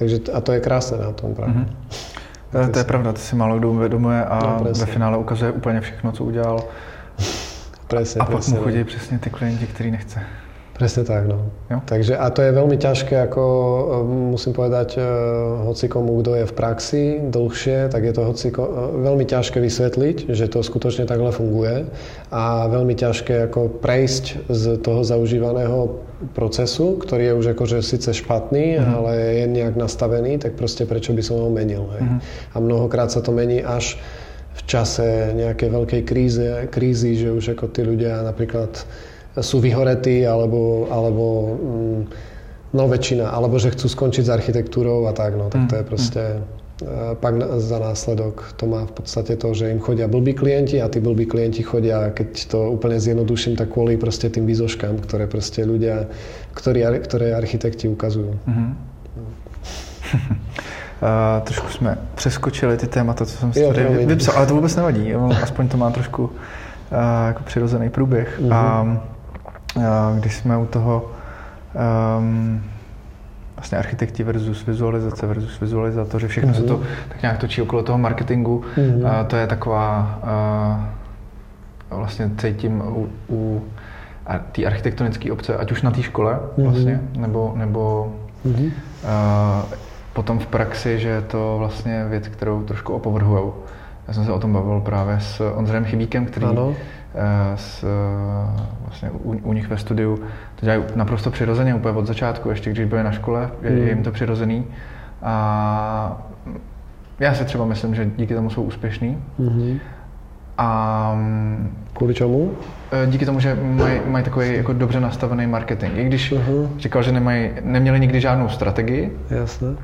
Takže, a to je krásne na tom práve. Uh-huh. To je pravda, to si málo kdo uvědomuje a no, ve finále ukazuje úplně všechno, co udělal. Presne, a pak presne, mu chodí no. presne tí klienti, ktorí nechce. Presne tak, no. Jo? Takže, a to je veľmi ťažké, ako e, musím povedať, e, hoci komu, kto je v praxi dlhšie, tak je to hoci, e, veľmi ťažké vysvetliť, že to skutočne takhle funguje a veľmi ťažké ako prejsť z toho zaužívaného procesu, ktorý je už akože síce špatný, mm. ale je nejak nastavený, tak proste prečo by som ho menil. Hej? Mm. A mnohokrát sa to mení až v čase nejakej veľkej kríze, krízy, že už ako tí ľudia napríklad sú vyhoretí alebo, alebo mm, no väčšina, alebo že chcú skončiť s architektúrou a tak, no tak to je mm, proste mm. pak za následok to má v podstate to, že im chodia blbí klienti a tí blbí klienti chodia, keď to úplne zjednoduším, tak kvôli proste tým výzoškám, ktoré proste ľudia, ktorí, ktoré architekti ukazujú. Mm-hmm. Uh, trošku jsme přeskočili ty témata, co jsem si jo, tady vypsal, ale to vůbec nevadí, aspoň to má trošku uh, jako přirozený průběh. Mm-hmm. A uh, když jsme u toho um, vlastně architekti versus vizualizace versus vizualizátoři, všechno mm-hmm. se to mhm. tak nějak točí okolo toho marketingu, mm-hmm. uh, to je taková uh, vlastně cítím u, u té architektonické obce, ať už na té škole mm-hmm. vlastně, nebo, nebo mm-hmm. uh, potom v praxi, že je to vlastně věc, kterou trošku opovrhujou. Já jsem se o tom bavil právě s Ondřejem Chybíkem, který ano. Eh, s, eh, vlastně u, u nich ve studiu to dělají naprosto přirozeně, úplně od začátku, ještě když byli na škole, je, je jim to přirozený. A já si třeba myslím, že díky tomu jsou úspěšní. Mm-hmm. A Kvůli čemu? Eh, díky tomu, že mají, takový jako dobře nastavený marketing. I když uh-huh. říkal, že nemají, neměli nikdy žádnou strategii, Jasne. Uh,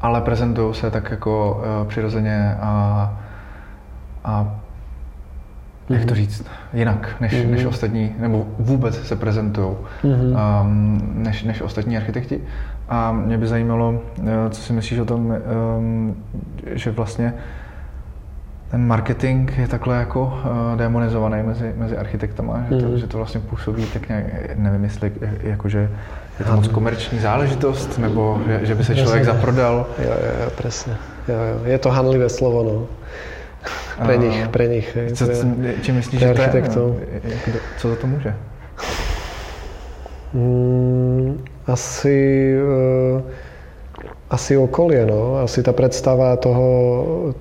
ale prezentují se tak jako uh, přirozeně a, a jak to mhm. říct, jinak než, mm-hmm. než ostatní, nebo vůbec se prezentují mm-hmm. um, než, než ostatní architekti. A mě by zajímalo, eh, co si myslíš o tom, um, že vlastně ten marketing je takhle jako uh, demonizovaný mezi, mezi architektama, že to, mm. že to vlastně působí tak nějak, nevím jestli jakože je to moc komerční záležitost, nebo že, že by se člověk zaprodal. Jo, jo, jo, presne. Jo, jo. Je to hanlivé slovo, no. Pre nich, pre nich. Co, pre, či myslíš, že to je, co za to může? Mm, asi, uh, asi okolie, no. Asi tá predstava toho,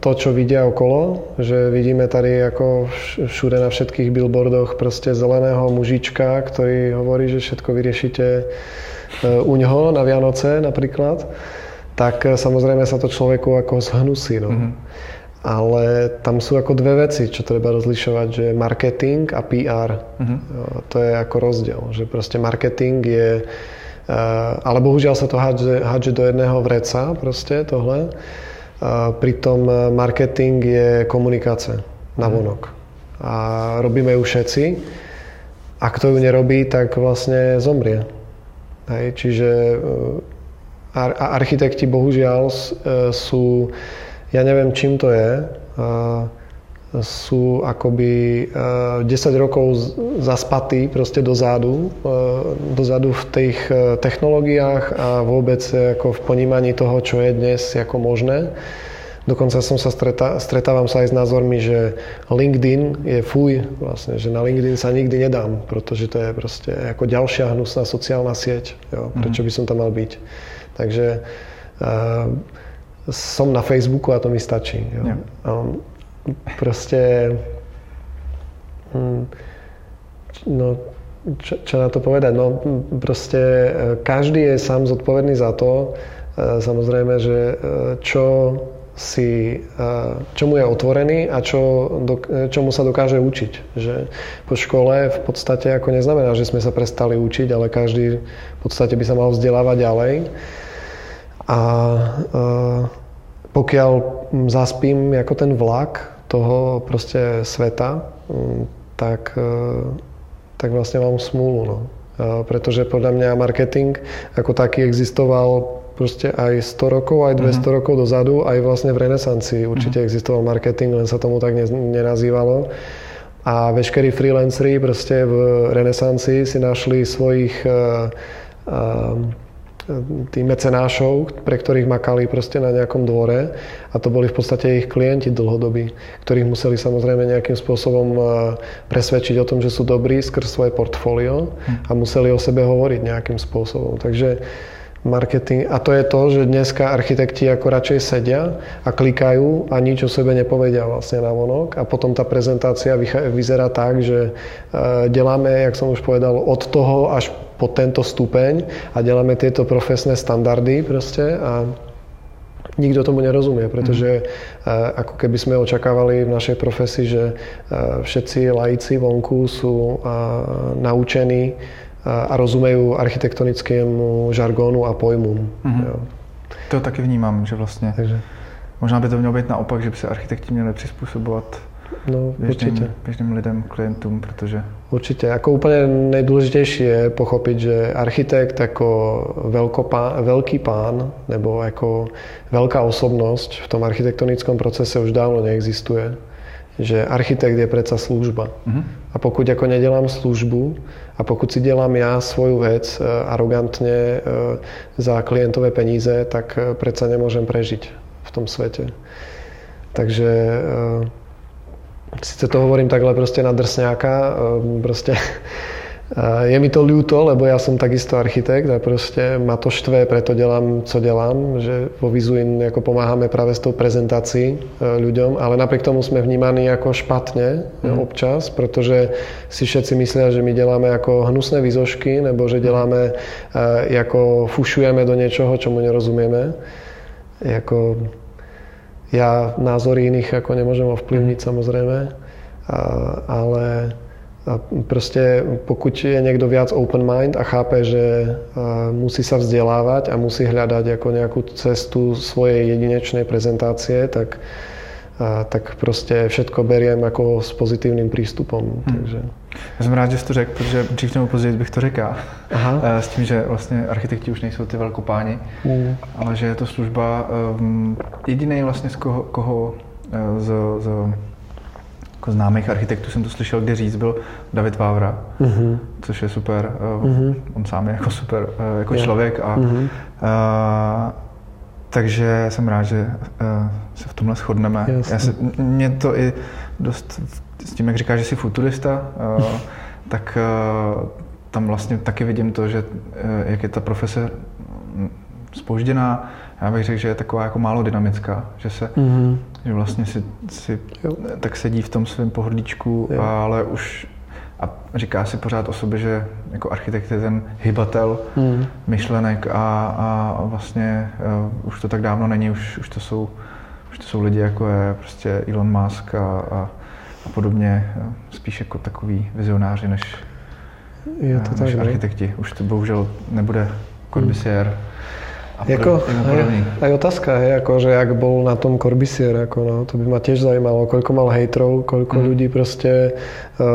to, čo vidia okolo, že vidíme tady ako všude na všetkých billboardoch proste zeleného mužička, ktorý hovorí, že všetko vyriešite uh, u ňoho na Vianoce napríklad, tak samozrejme sa to človeku ako zhnusí, no. Mm-hmm ale tam sú ako dve veci, čo treba rozlišovať, že marketing a PR. Uh-huh. Mhm. To je ako rozdiel, že proste marketing je, ale bohužiaľ sa to hádže, hádže do jedného vreca proste tohle. Pritom marketing je komunikácia na mhm. vonok. A robíme ju všetci. A kto ju nerobí, tak vlastne zomrie. Hej, čiže eh, architekti bohužiaľ eh, sú ja neviem, čím to je. Sú akoby 10 rokov zaspatí proste dozadu, dozadu v tých e, technológiách a vôbec ako v ponímaní toho, čo je dnes ako možné. Dokonca som sa stretá, stretávam sa aj s názormi, že LinkedIn je fuj, vlastne, že na LinkedIn sa nikdy nedám, pretože to je proste ako ďalšia hnusná sociálna sieť. Jo, prečo mhm. by som tam mal byť? Takže uh, som na Facebooku a to mi stačí. Jo. Ja. Um, proste hm, no, čo, čo na to povedať? No proste e, každý je sám zodpovedný za to, e, samozrejme, že e, čo si, čomu je otvorený a čo, čomu sa dokáže učiť. Že po škole v podstate ako neznamená, že sme sa prestali učiť, ale každý v podstate by sa mal vzdelávať ďalej. A pokiaľ zaspím ako ten vlak toho proste sveta, tak, e, tak vlastne mám smúlu. No. Pretože podľa mňa marketing ako taký existoval proste aj 100 rokov, aj 200 uh-huh. Mhm. rokov dozadu, aj vlastne v renesancii určite uh-huh. existoval marketing, len sa tomu tak nenazývalo. A veškerí freelanceri proste v renesancii si našli svojich uh, uh, tých mecenášov, pre ktorých makali proste na nejakom dvore a to boli v podstate ich klienti dlhodobí, ktorých museli samozrejme nejakým spôsobom e, presvedčiť o tom, že sú dobrí skrz svoje portfólio a museli o sebe hovoriť nejakým spôsobom. Takže marketing. A to je to, že dneska architekti ako radšej sedia a klikajú a nič o sebe nepovedia vlastne na vonok a potom tá prezentácia vyzerá tak, že e, deláme, jak som už povedal, od toho až po tento stupeň a deláme tieto profesné standardy proste a nikto tomu nerozumie, pretože mm. ako keby sme očakávali v našej profesii, že e, všetci laici vonku sú naučení a rozumejú architektonickému žargónu a pojmu. Mm-hmm. Jo. To taky vnímám, že vlastně Takže. možná by to mělo být naopak, že by se architekti měli přizpůsobovat No, běžným, určite. Lidem, klientům, protože... Určite. Ako úplne najdôležitejšie je pochopiť, že architekt ako veľkopán, veľký pán nebo ako veľká osobnosť v tom architektonickom procese už dávno neexistuje. Že architekt je predsa služba. Uh-huh. A pokud ako nedelám službu a pokud si delám ja svoju vec e, arogantne e, za klientové peníze, tak e, predsa nemôžem prežiť v tom svete. Takže Sice to hovorím takhle proste na drsňáka, proste je mi to ľúto, lebo ja som takisto architekt a proste ma to štve, preto delám, co delám, že vo Vizuin ako pomáhame práve s tou prezentácií e, ľuďom, ale napriek tomu sme vnímaní ako špatne mm. občas, pretože si všetci myslia, že my deláme ako hnusné výzošky, nebo že deláme, e, ako fušujeme do niečoho, čomu nerozumieme. Jako, ja názory iných ako nemôžem ovplyvniť samozrejme, ale a proste pokud je niekto viac open mind a chápe, že musí sa vzdelávať a musí hľadať ako nejakú cestu svojej jedinečnej prezentácie, tak, tak proste všetko beriem ako s pozitívnym prístupom. Hmm. Takže. Já jsem rád, že jsi to řekl, protože dřív nebo později bych to řekl. Aha. S tím, že vlastně architekti už nejsou ty velkopáni, hmm. ale že je to služba um, jediný vlastně z koho, koho z, z jako známých architektů jsem to slyšel kde říct, byl David Vávra, mm-hmm. což je super. Mm-hmm. On sám je jako super eh, jako yeah. člověk a mm-hmm. uh, takže jsem rád, že se v tomhle shodneme. Já se, mě to i dost s tím, jak říkáš, že jsi futurista, tak tam vlastně taky vidím to, že jak je ta profese spožděná, já bych řekl, že je taková jako málo dynamická, že se, mm-hmm. Že vlastně si, si tak sedí v tom svém pohrdíčku, jo. ale už a říká si pořád o sobě, že jako architekt je ten hybatel mm. myšlenek a, a vlastně uh, už to tak dávno není, už, už, to jsou, už to jsou lidi jako je prostě Elon Musk a, a, a podobně, spíš jako takový vizionáři než, je to než tak, architekti. Ne? Už to bohužel nebude Corbusier. Mm Jako, aj, aj otázka, hej, ako, že ak bol na tom Corbusier, ako, no, to by ma tiež zaujímalo, koľko mal hejtrov, koľko mm. ľudí proste uh,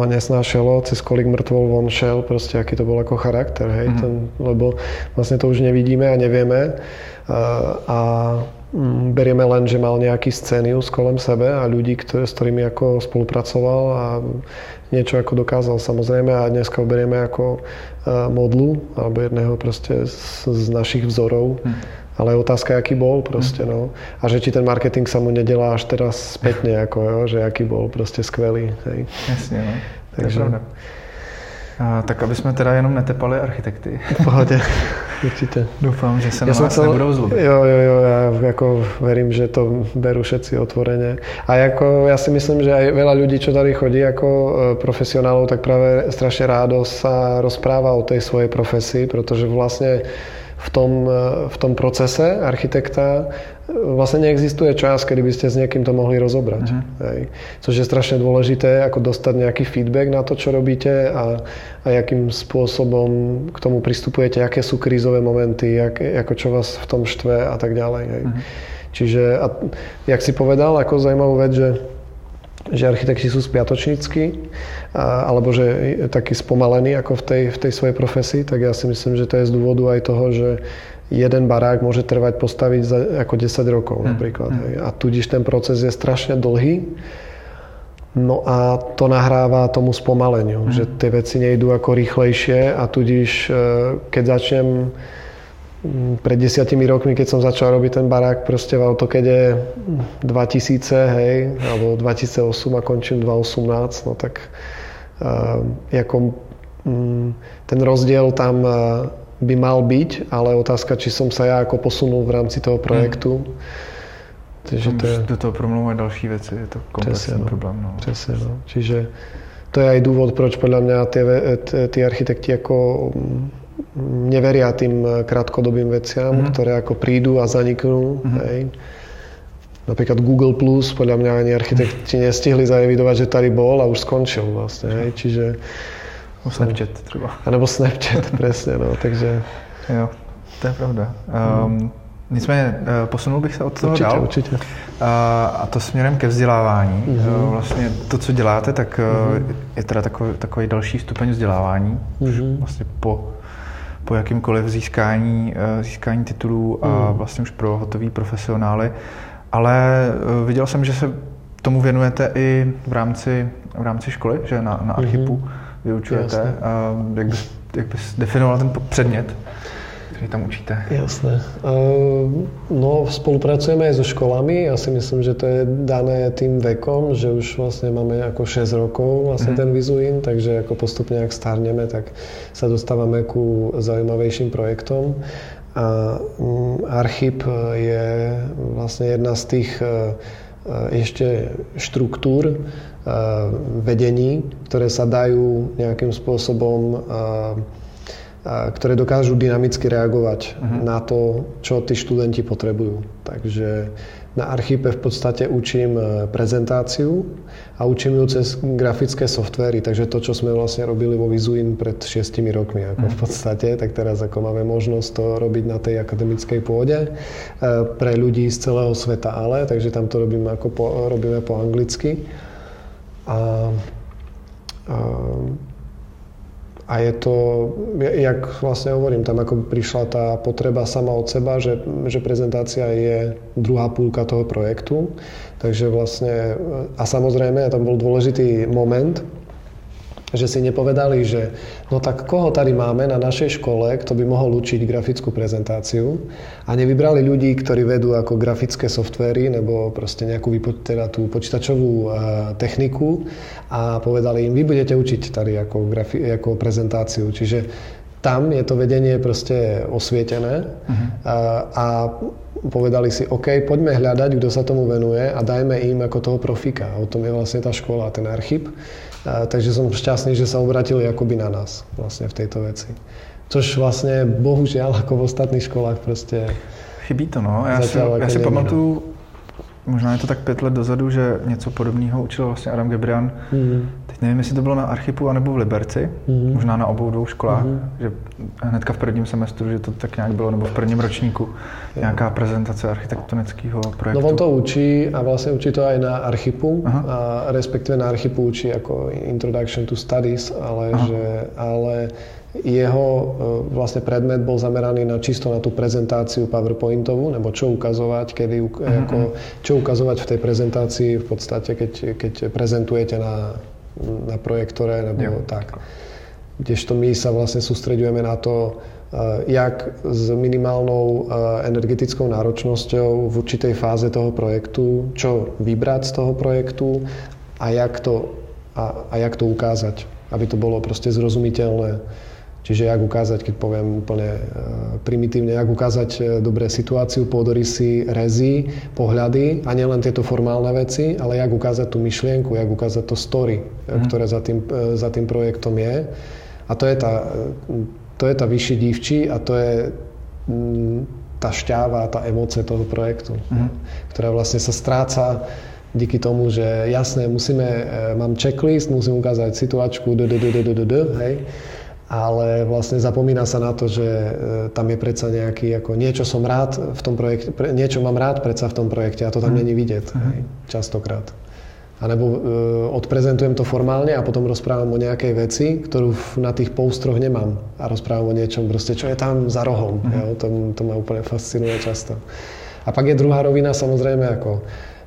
ho nesnášalo, cez kolik mŕtvol von šel, proste aký to bol ako charakter, hej, mm. ten, lebo vlastne to už nevidíme a nevieme uh, a berieme len, že mal nejaký scénius kolem sebe a ľudí, ktoré, s ktorými ako spolupracoval a niečo ako dokázal samozrejme a dneska ho berieme ako e, modlu alebo jedného proste z, z našich vzorov. Hm. Ale otázka, aký bol proste, hm. no. A že či ten marketing sa mu nedelá až teraz spätne, ako jo, že aký bol proste skvelý. Hej. Jasne, no. Takže, to je a, tak aby jsme teda jenom netepali architekty. V pohodě, určitě. Doufám, že se na ja vás chcel, nebudou zlobit. Jo, jo, jo, ja jako verím, že to berú všetci otvorene. A jako ja si myslím, že aj veľa ľudí, čo tady chodí ako e, profesionálov, tak práve strašne rádo sa rozpráva o tej svojej profesii, protože vlastne v tom, e, v tom procese architekta vlastne neexistuje čas, kedy by ste s niekým to mohli rozobrať. Uh-huh. Hej. Což je strašne dôležité, ako dostať nejaký feedback na to, čo robíte a, a akým spôsobom k tomu pristupujete, aké sú krízové momenty, jak, ako čo vás v tom štve a tak ďalej. Hej. Uh-huh. Čiže, a, jak si povedal, ako zaujímavú vec, že že architekti sú spiatočnícky alebo že je taký spomalený ako v tej, v tej svojej profesii, tak ja si myslím, že to je z dôvodu aj toho, že jeden barák môže trvať postaviť za ako 10 rokov hmm. napríklad. Hmm. Hej. A tudíž ten proces je strašne dlhý. No a to nahráva tomu spomaleniu, hmm. že tie veci nejdú ako rýchlejšie a tudíž e, keď začnem pred desiatimi rokmi, keď som začal robiť ten barák proste v AutoCADe 2000, hej, alebo 2008 a končím 2018, no tak uh, ako, um, ten rozdiel tam uh, by mal byť, ale otázka, či som sa ja ako posunul v rámci toho projektu. Hmm. Takže to je... Do toho promlouvajú další veci, je to komplexný no. problém. No. Presne, no. Čiže to je aj dôvod, proč podľa mňa tí architekti ako mm, neveria tým krátkodobým veciam, mm-hmm. ktoré ako prídu a zaniknú. Mm-hmm. Hej. Napríklad Google Plus, podľa mňa ani architekti nestihli zaevidovať, že tady bol a už skončil vlastne. Hej. Čiže Snapchat třeba. A nebo Snapchat, přesně, no, takže... Jo, to je pravda. Um, Nicméně eh, posunul bych se od toho určitě, dál. Určitě. A to směrem ke vzdělávání. Mm-hmm. Vlastně to, co děláte, tak mm-hmm. je teda takový, takový další stupeň vzdělávání. Mm-hmm. Vlastně po, po jakýmkoliv získání, získání titulů a mm. vlastně už pro hotový profesionály. Ale viděl jsem, že se tomu věnujete i v rámci, v rámci školy, že na, na Archipu. Mm-hmm vyučujete. A jak bys, jak bys definoval ten předmět? který tam učíte? Jasné. No, spolupracujeme aj so školami. Ja si myslím, že to je dané tým vekom, že už vlastne máme ako 6 rokov vlastne mm. ten Vizuin, takže ako postupne, ak starneme, tak sa dostávame ku zaujímavejším projektom. A Archip je vlastne jedna z tých e, e, ešte štruktúr vedení, ktoré sa dajú nejakým spôsobom ktoré dokážu dynamicky reagovať uh-huh. na to, čo tí študenti potrebujú. Takže na Archipe v podstate učím prezentáciu a učím ju cez grafické softvery, takže to, čo sme vlastne robili vo Vizuin pred šiestimi rokmi ako v mhm. podstate, tak teraz ako máme možnosť to robiť na tej akademickej pôde pre ľudí z celého sveta ale, takže tam to robíme, ako po, robíme po anglicky. A, a a je to, jak vlastne hovorím, tam ako prišla tá potreba sama od seba, že, že prezentácia je druhá púlka toho projektu. Takže vlastne, a samozrejme, tam bol dôležitý moment, že si nepovedali, že no tak koho tady máme na našej škole, kto by mohol učiť grafickú prezentáciu a nevybrali ľudí, ktorí vedú ako grafické softvery nebo proste nejakú teda tú počítačovú uh, techniku a povedali im, vy budete učiť tady ako, grafi- ako prezentáciu. Čiže tam je to vedenie proste osvietené uh-huh. a, a povedali si, OK, poďme hľadať, kto sa tomu venuje a dajme im ako toho profika. O tom je vlastne tá škola, ten archív. A, takže som šťastný, že sa obratili akoby na nás vlastne v tejto veci. Což vlastne bohužiaľ ako v ostatných školách prostě Chybí to, no. Já si, já si pamatuju, možná je to tak pět let dozadu, že něco podobného učil vlastně Adam Gebrian. Mm-hmm. Teď nevím, jestli to bylo na Archipu anebo v Liberci, mm-hmm. možná na obou dvou školách, mm-hmm. že hnedka v prvním semestru, že to tak nějak bylo, nebo v prvním ročníku, nějaká prezentace architektonického projektu. No on to učí a vlastně učí to aj na Archipu, Aha. a respektive na Archipu učí jako Introduction to Studies, ale, že, ale jeho e, vlastne predmet bol zameraný na čisto na tú prezentáciu PowerPointovú, nebo čo ukazovať, kedy, uh-huh. ako, čo ukazovať v tej prezentácii v podstate, keď, keď prezentujete na, na projektore, nebo jo. tak. Kdežto my sa vlastne sústredujeme na to, e, jak s minimálnou e, energetickou náročnosťou v určitej fáze toho projektu, čo vybrať z toho projektu a jak to, a, a jak to ukázať, aby to bolo proste zrozumiteľné Čiže jak ukázať, keď poviem úplne e, primitívne, jak ukázať e, dobré situáciu, pôdorysy, rezy, pohľady a nielen tieto formálne veci, ale jak ukázať tú myšlienku, jak ukázať to story, mm. ktoré za tým, za tým projektom je. A to je tá, to je tá vyšší divčí a to je tá šťáva, tá emócia toho projektu, mm. ktorá vlastne sa stráca díky tomu, že jasné, musíme, mám checklist, musím ukázať situačku, d, d, d, d, d, d, d, hej ale vlastne zapomína sa na to, že e, tam je predsa nejaký, ako niečo som rád v tom projekte, niečo mám rád predsa v tom projekte a to tam mm. není vidieť, mm. hej, častokrát. A nebo e, odprezentujem to formálne a potom rozprávam o nejakej veci, ktorú na tých poustroch nemám. A rozprávam o niečom proste, čo je tam za rohom. Mm. Jo, to, to ma úplne fascinuje často. A pak je druhá rovina samozrejme ako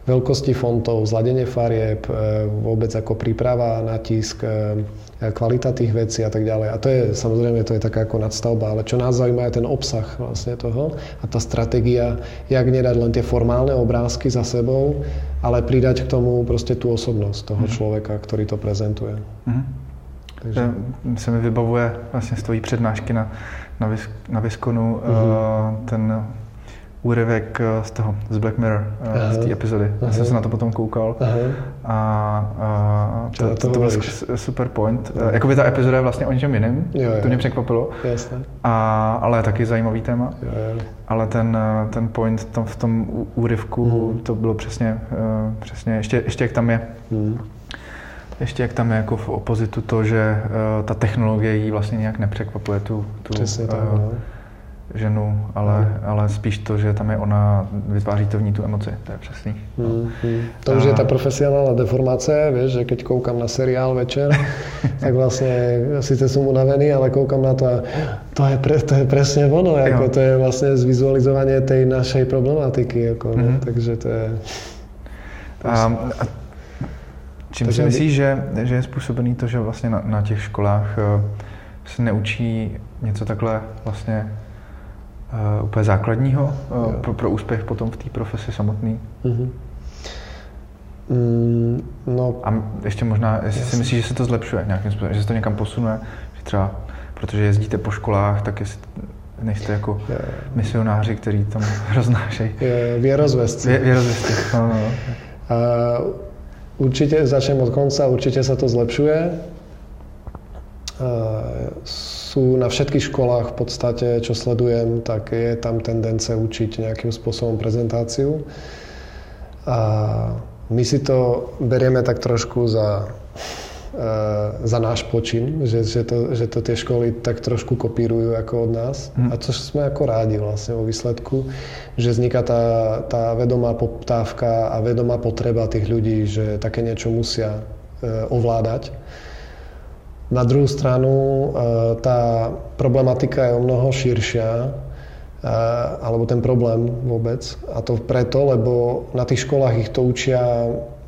veľkosti fontov, zladenie farieb, e, vôbec ako príprava na tisk, e, kvalita tých vecí a tak ďalej. A to je samozrejme to je taká ako nadstavba, ale čo nás zaujíma je ten obsah vlastne toho a tá stratégia, jak nedať len tie formálne obrázky za sebou, ale pridať k tomu proste tú osobnosť toho mm. človeka, ktorý to prezentuje. Mm. Takže... Se mi vybavuje vlastně z tvojí přednášky na, na, Vis, na Viskonu mm-hmm. uh, ten úryvek eh, z toho, z Black Mirror, Aha. Eh, z té epizody. Aha. Já jsem se na to potom koukal Aha. a, a to, to, to byl super point. Aha. Jakoby ta epizoda je vlastně o něčem jiném, jo, jo. to mě překvapilo, Jasne. a, ale taky zajímavý téma. Jo, jo. Ale ten, ten point tom, v tom úryvku, hmm. to bylo přesně, přesně ještě, ještě jak tam je, hmm. ještě jak tam je jako v opozitu to, že ta technologie jí vlastně nějak nepřekvapuje tu, tu Přesně tak, uh, no ženu, ale, ale spíš to, že tam je ona, vytváří to v ní tu emoci, to je přesný. Hmm, hmm. To už a... je ta profesionálna deformácia, vieš, že keď koukám na seriál večer, tak vlastne síce som unavený, ale koukám na to a to je, pre, to je presne ono, ako to je vlastne zvizualizovanie tej našej problematiky, ako, mm-hmm. no, takže to je... A, a čím si myslíš, že, že je způsobený to, že vlastně na, na těch školách uh, se neučí něco takhle vlastně uh, úplně základního uh, pro, pro úspěch potom v té profesi samotný? Mm-hmm. Mm, no, a ještě možná, jestli jasný. si myslíš, že se to zlepšuje nějakým způsobem, že se to někam posunuje, že třeba, protože jezdíte po školách, tak jestli nejste jako je. misionáři, kteří tam roznášejí. Věrozvěstci. Vě, věrozvěstci, no, no. A určitě, začnem od konca, určitě se to zlepšuje. Sú na všetkých školách v podstate, čo sledujem, tak je tam tendence učiť nejakým spôsobom prezentáciu. A my si to berieme tak trošku za, uh, za náš počin, že, že, to, že to tie školy tak trošku kopírujú ako od nás. Hmm. A čo sme ako rádi vlastne vo výsledku, že vzniká tá, tá vedomá poptávka a vedomá potreba tých ľudí, že také niečo musia uh, ovládať. Na druhú stranu uh, tá problematika je o mnoho širšia alebo ten problém vôbec. A to preto, lebo na tých školách ich to učia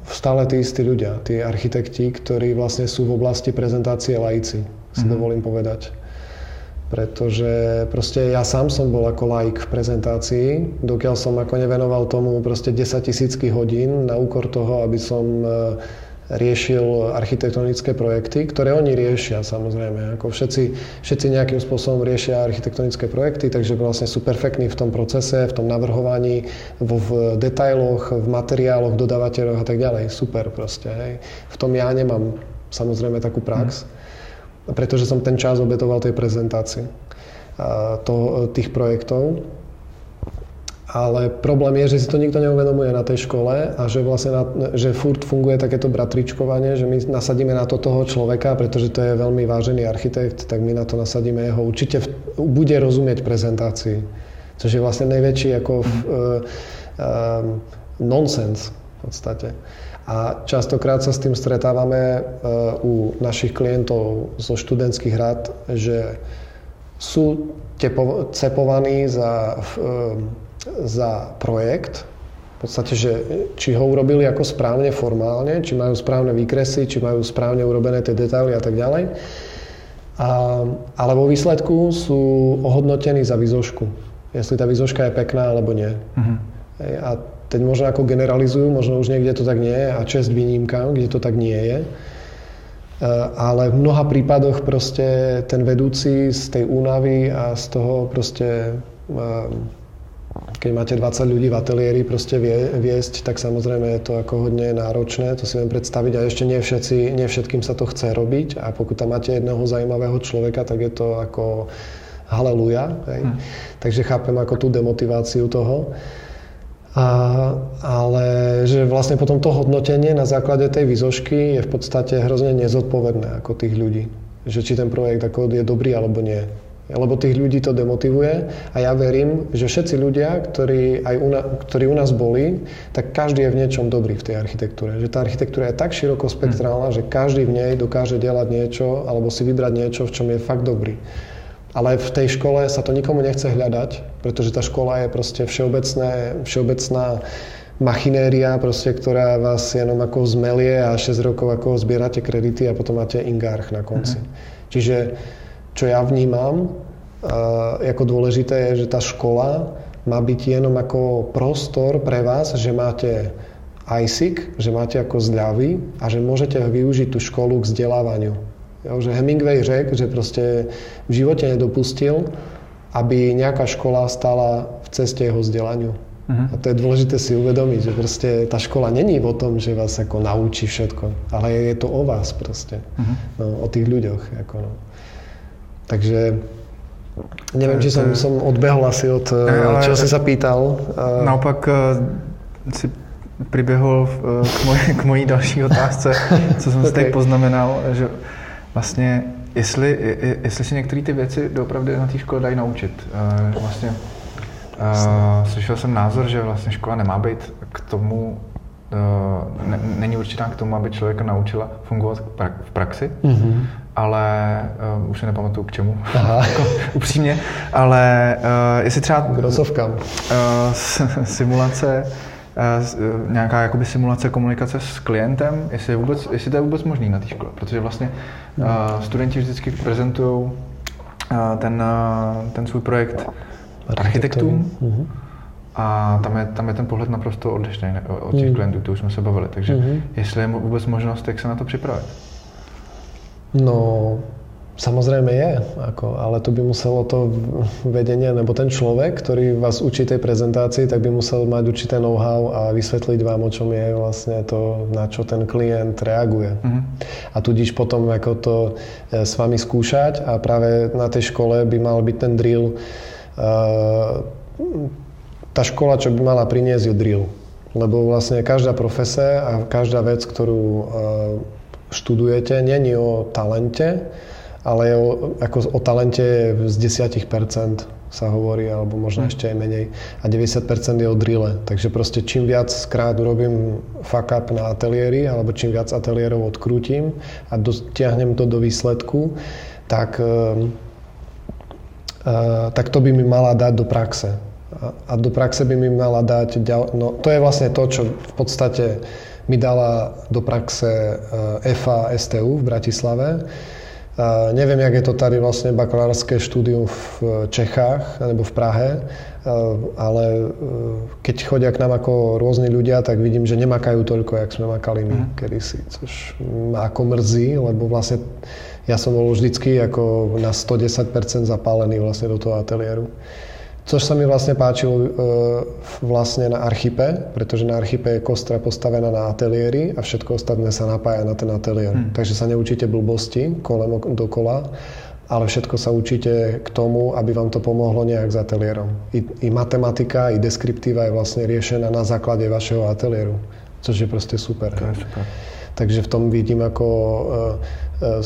stále tí istí ľudia, tí architekti, ktorí vlastne sú v oblasti prezentácie laici, si mm-hmm. dovolím povedať. Pretože proste ja sám som bol ako laik v prezentácii, dokiaľ som ako nevenoval tomu proste 10 tisícky hodín na úkor toho, aby som riešil architektonické projekty, ktoré oni riešia samozrejme. Ako všetci, všetci nejakým spôsobom riešia architektonické projekty, takže vlastne sú perfektní v tom procese, v tom navrhovaní, vo, v detailoch, v materiáloch, dodávateľoch a tak ďalej. Super proste. Hej. V tom ja nemám samozrejme takú prax, pretože som ten čas obetoval tej prezentácii to, tých projektov. Ale problém je, že si to nikto neuvedomuje na tej škole a že vlastne na, že furt funguje takéto bratričkovanie, že my nasadíme na to toho človeka, pretože to je veľmi vážený architekt, tak my na to nasadíme jeho. Určite v, bude rozumieť prezentácii, což je vlastne najväčší ako uh, uh, nonsens v podstate. A častokrát sa s tým stretávame uh, u našich klientov zo študentských rád, že sú tepo, cepovaní za uh, za projekt, v podstate, že či ho urobili ako správne formálne, či majú správne výkresy, či majú správne urobené tie detaily a tak ďalej. A, ale vo výsledku sú ohodnotení za výzošku. Jestli tá výzoška je pekná alebo nie. Uh-huh. A teď možno ako generalizujú, možno už niekde to tak nie je a čest výnimkám, kde to tak nie je. Ale v mnoha prípadoch proste ten vedúci z tej únavy a z toho proste keď máte 20 ľudí v ateliéri proste vie, viesť, tak samozrejme je to ako hodne náročné, to si viem predstaviť a ešte nie, všetci, nie všetkým sa to chce robiť a pokud tam máte jedného zaujímavého človeka, tak je to ako haleluja. Hej. Hmm. Takže chápem ako tú demotiváciu toho. A, ale že vlastne potom to hodnotenie na základe tej výzošky je v podstate hrozne nezodpovedné ako tých ľudí. Že či ten projekt ako je dobrý alebo nie lebo tých ľudí to demotivuje a ja verím, že všetci ľudia, ktorí, aj u, na, ktorí u nás boli, tak každý je v niečom dobrý v tej architektúre. Že tá architektúra je tak širokospektrálna, hmm. že každý v nej dokáže delať niečo alebo si vybrať niečo, v čom je fakt dobrý. Ale v tej škole sa to nikomu nechce hľadať, pretože tá škola je proste všeobecné, všeobecná machinéria, proste, ktorá vás jenom ako zmelie a 6 rokov ako zbierate kredity a potom máte ingarch na konci. Hmm. Čiže čo ja vnímam ako dôležité je, že tá škola má byť jenom ako prostor pre vás, že máte ISIC, že máte ako zľavy a že môžete využiť tú školu k vzdelávaniu. Jo, že Hemingway řekl, že proste v živote nedopustil, aby nejaká škola stala v ceste jeho vzdelaniu. Uh-huh. A to je dôležité si uvedomiť, že proste tá škola není o tom, že vás ako naučí všetko, ale je to o vás proste, uh-huh. no, o tých ľuďoch. Ako no. Takže neviem, či som, som odbehol asi od, ale, čo si sa pýtal. Naopak eh, si priběhol eh, k, mojí, k mojí další otázce, co jsem okay. si tady poznamenal, že vlastně jestli, jestli si některé ty věci doopravdy na té škole dají naučit. Eh, vlastně slyšel jsem názor, že vlastně škola nemá být k tomu ne, není určitá k tomu, aby člověka naučila fungovat v praxi, mm-hmm. Ale uh, už si nepamatuju k čemu, jako, upřímně, ale uh, jestli třeba... Grosovkám. Uh, simulace, uh, nějaká jakoby simulace komunikace s klientem, jestli, je vůbec, jestli to je vůbec možný na té škole, protože vlastně uh, studenti vždycky prezentují uh, ten, uh, ten svůj projekt architektům. Uh-huh. A tam je, tam je ten pohled naprosto odlišný od těch uh-huh. klientů, to už jsme se bavili. Takže uh-huh. jestli je vůbec možnost, jak se na to připravit? No, Samozrejme je, ako, ale to by muselo to vedenie, nebo ten človek, ktorý vás učí tej prezentácii, tak by musel mať určité know-how a vysvetliť vám, o čom je vlastne to, na čo ten klient reaguje. Mm-hmm. A tudíž potom ako to e, s vami skúšať a práve na tej škole by mal byť ten drill. E, tá škola, čo by mala priniesť, je drill. Lebo vlastne každá profese a každá vec, ktorú e, študujete, není o talente, ale o, ako o talente z 10% sa hovorí, alebo možno hmm. ešte aj menej. A 90% je o drille. Takže proste čím viac krát urobím fuck up na ateliéri, alebo čím viac ateliérov odkrútim a dotiahnem to do výsledku, tak, uh, uh, tak to by mi mala dať do praxe. A, a do praxe by mi mala dať... Ďal, no, to je vlastne to, čo v podstate mi dala do praxe uh, EFA STU v Bratislave neviem, jak je to tady vlastne bakalárske štúdium v Čechách alebo v Prahe, ale e, keď chodia k nám ako rôzni ľudia, tak vidím, že nemakajú toľko, jak sme makali my mm. kedysi, což ma ako mrzí, lebo vlastne ja som bol vždycky ako na 110% zapálený vlastne do toho ateliéru. Což sa mi vlastne páčilo e, vlastne na Archipe, pretože na Archipe je kostra postavená na ateliéri a všetko ostatné sa napája na ten ateliér. Hmm. Takže sa neučíte blbosti kolem dokola, ale všetko sa učíte k tomu, aby vám to pomohlo nejak s ateliérom. I, I matematika, i deskriptíva je vlastne riešená na základe vašeho ateliéru, což je proste super. To je super. Takže v tom vidím ako uh, uh,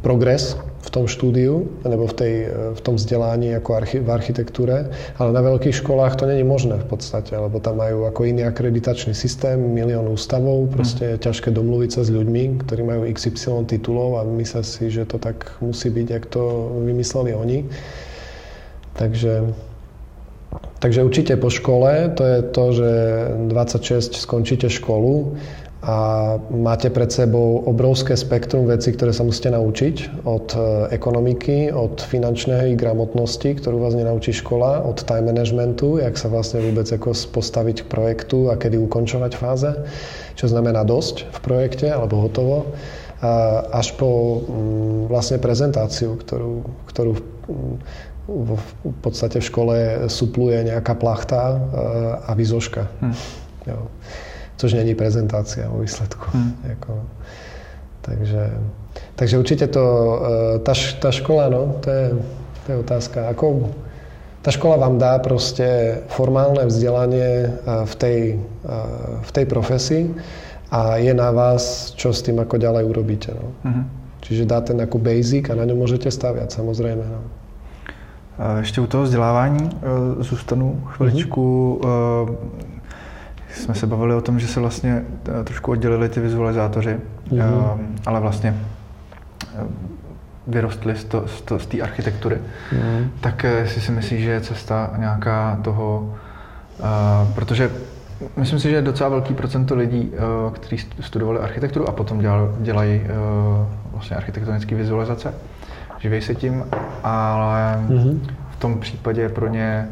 progres v tom štúdiu, nebo v, tej, v tom vzdelání ako archi, v architektúre, ale na veľkých školách to není možné v podstate, lebo tam majú ako iný akreditačný systém, milión ústavov, proste je ťažké domluviť sa s ľuďmi, ktorí majú XY titulov a myslia si, že to tak musí byť, jak to vymysleli oni. Takže Takže určite po škole, to je to, že 26 skončíte školu, a máte pred sebou obrovské spektrum vecí, ktoré sa musíte naučiť od e, ekonomiky, od finančnej gramotnosti, ktorú vás nenaučí škola, od time managementu, jak sa vlastne vôbec ako postaviť k projektu a kedy ukončovať fáze, čo znamená dosť v projekte alebo hotovo, a až po mm, vlastne prezentáciu, ktorú, ktorú v podstate v škole supluje nejaká plachta e, a výzoška. Hm. Jo což není prezentácia vo výsledku. Hmm. Jako, takže, takže určite to, tá, tá škola, no, to je, to je otázka. Ako, tá škola vám dá proste formálne vzdelanie e, v tej, e, v tej profesii a je na vás, čo s tým ako ďalej urobíte. No. hmm Čiže dá ten ako basic a na ňom môžete staviať, samozrejme. No. Ještě u toho vzdělávání zůstanu chviličku. Mm-hmm jsme se bavili o tom, že se vlastně eh, trošku oddělili ty vizualizátoři, mm-hmm. ale vlastně eh, vyrostly z, to, z, té architektury. Mm. Tak jestli si myslíš, že je cesta nějaká toho, uh, protože myslím si, že je docela velký procento lidí, uh, kteří studovali architekturu a potom dělal, dělají uh, vlastně architektonické vizualizace, živí se tím, ale mm-hmm. v tom případě pro ně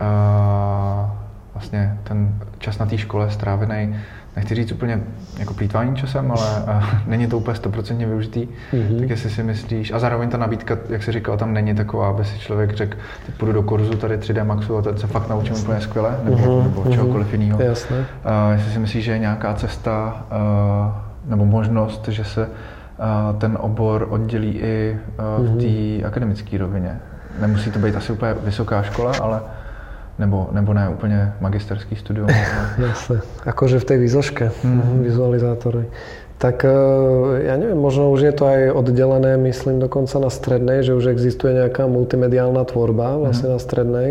uh, vlastně ten čas na té škole strávený, nechci říct úplně jako plítvání časem, ale není to úplně stoprocentně využitý, mm-hmm. tak jestli si myslíš, a zároveň ta nabídka, jak jsi říkal, tam není taková, aby si člověk řekl, teď půjdu do kurzu tady 3D Maxu a teď se fakt naučím úplně skvěle, nebo, mm-hmm. nebo čehokoliv jiného. Jasné. Uh, jestli si myslíš, že je nějaká cesta uh, nebo možnost, že se uh, ten obor oddělí i uh, v mhm. té mm-hmm. akademické rovině. Nemusí to být asi úplně vysoká škola, ale nebo, nebo ne úplně magisterský studium. Jasne, akože v tej výzoške, mm-hmm. vizualizátore. Tak e, ja neviem, možno už je to aj oddelené, myslím dokonca na strednej, že už existuje nejaká multimediálna tvorba vlastne mm. na strednej,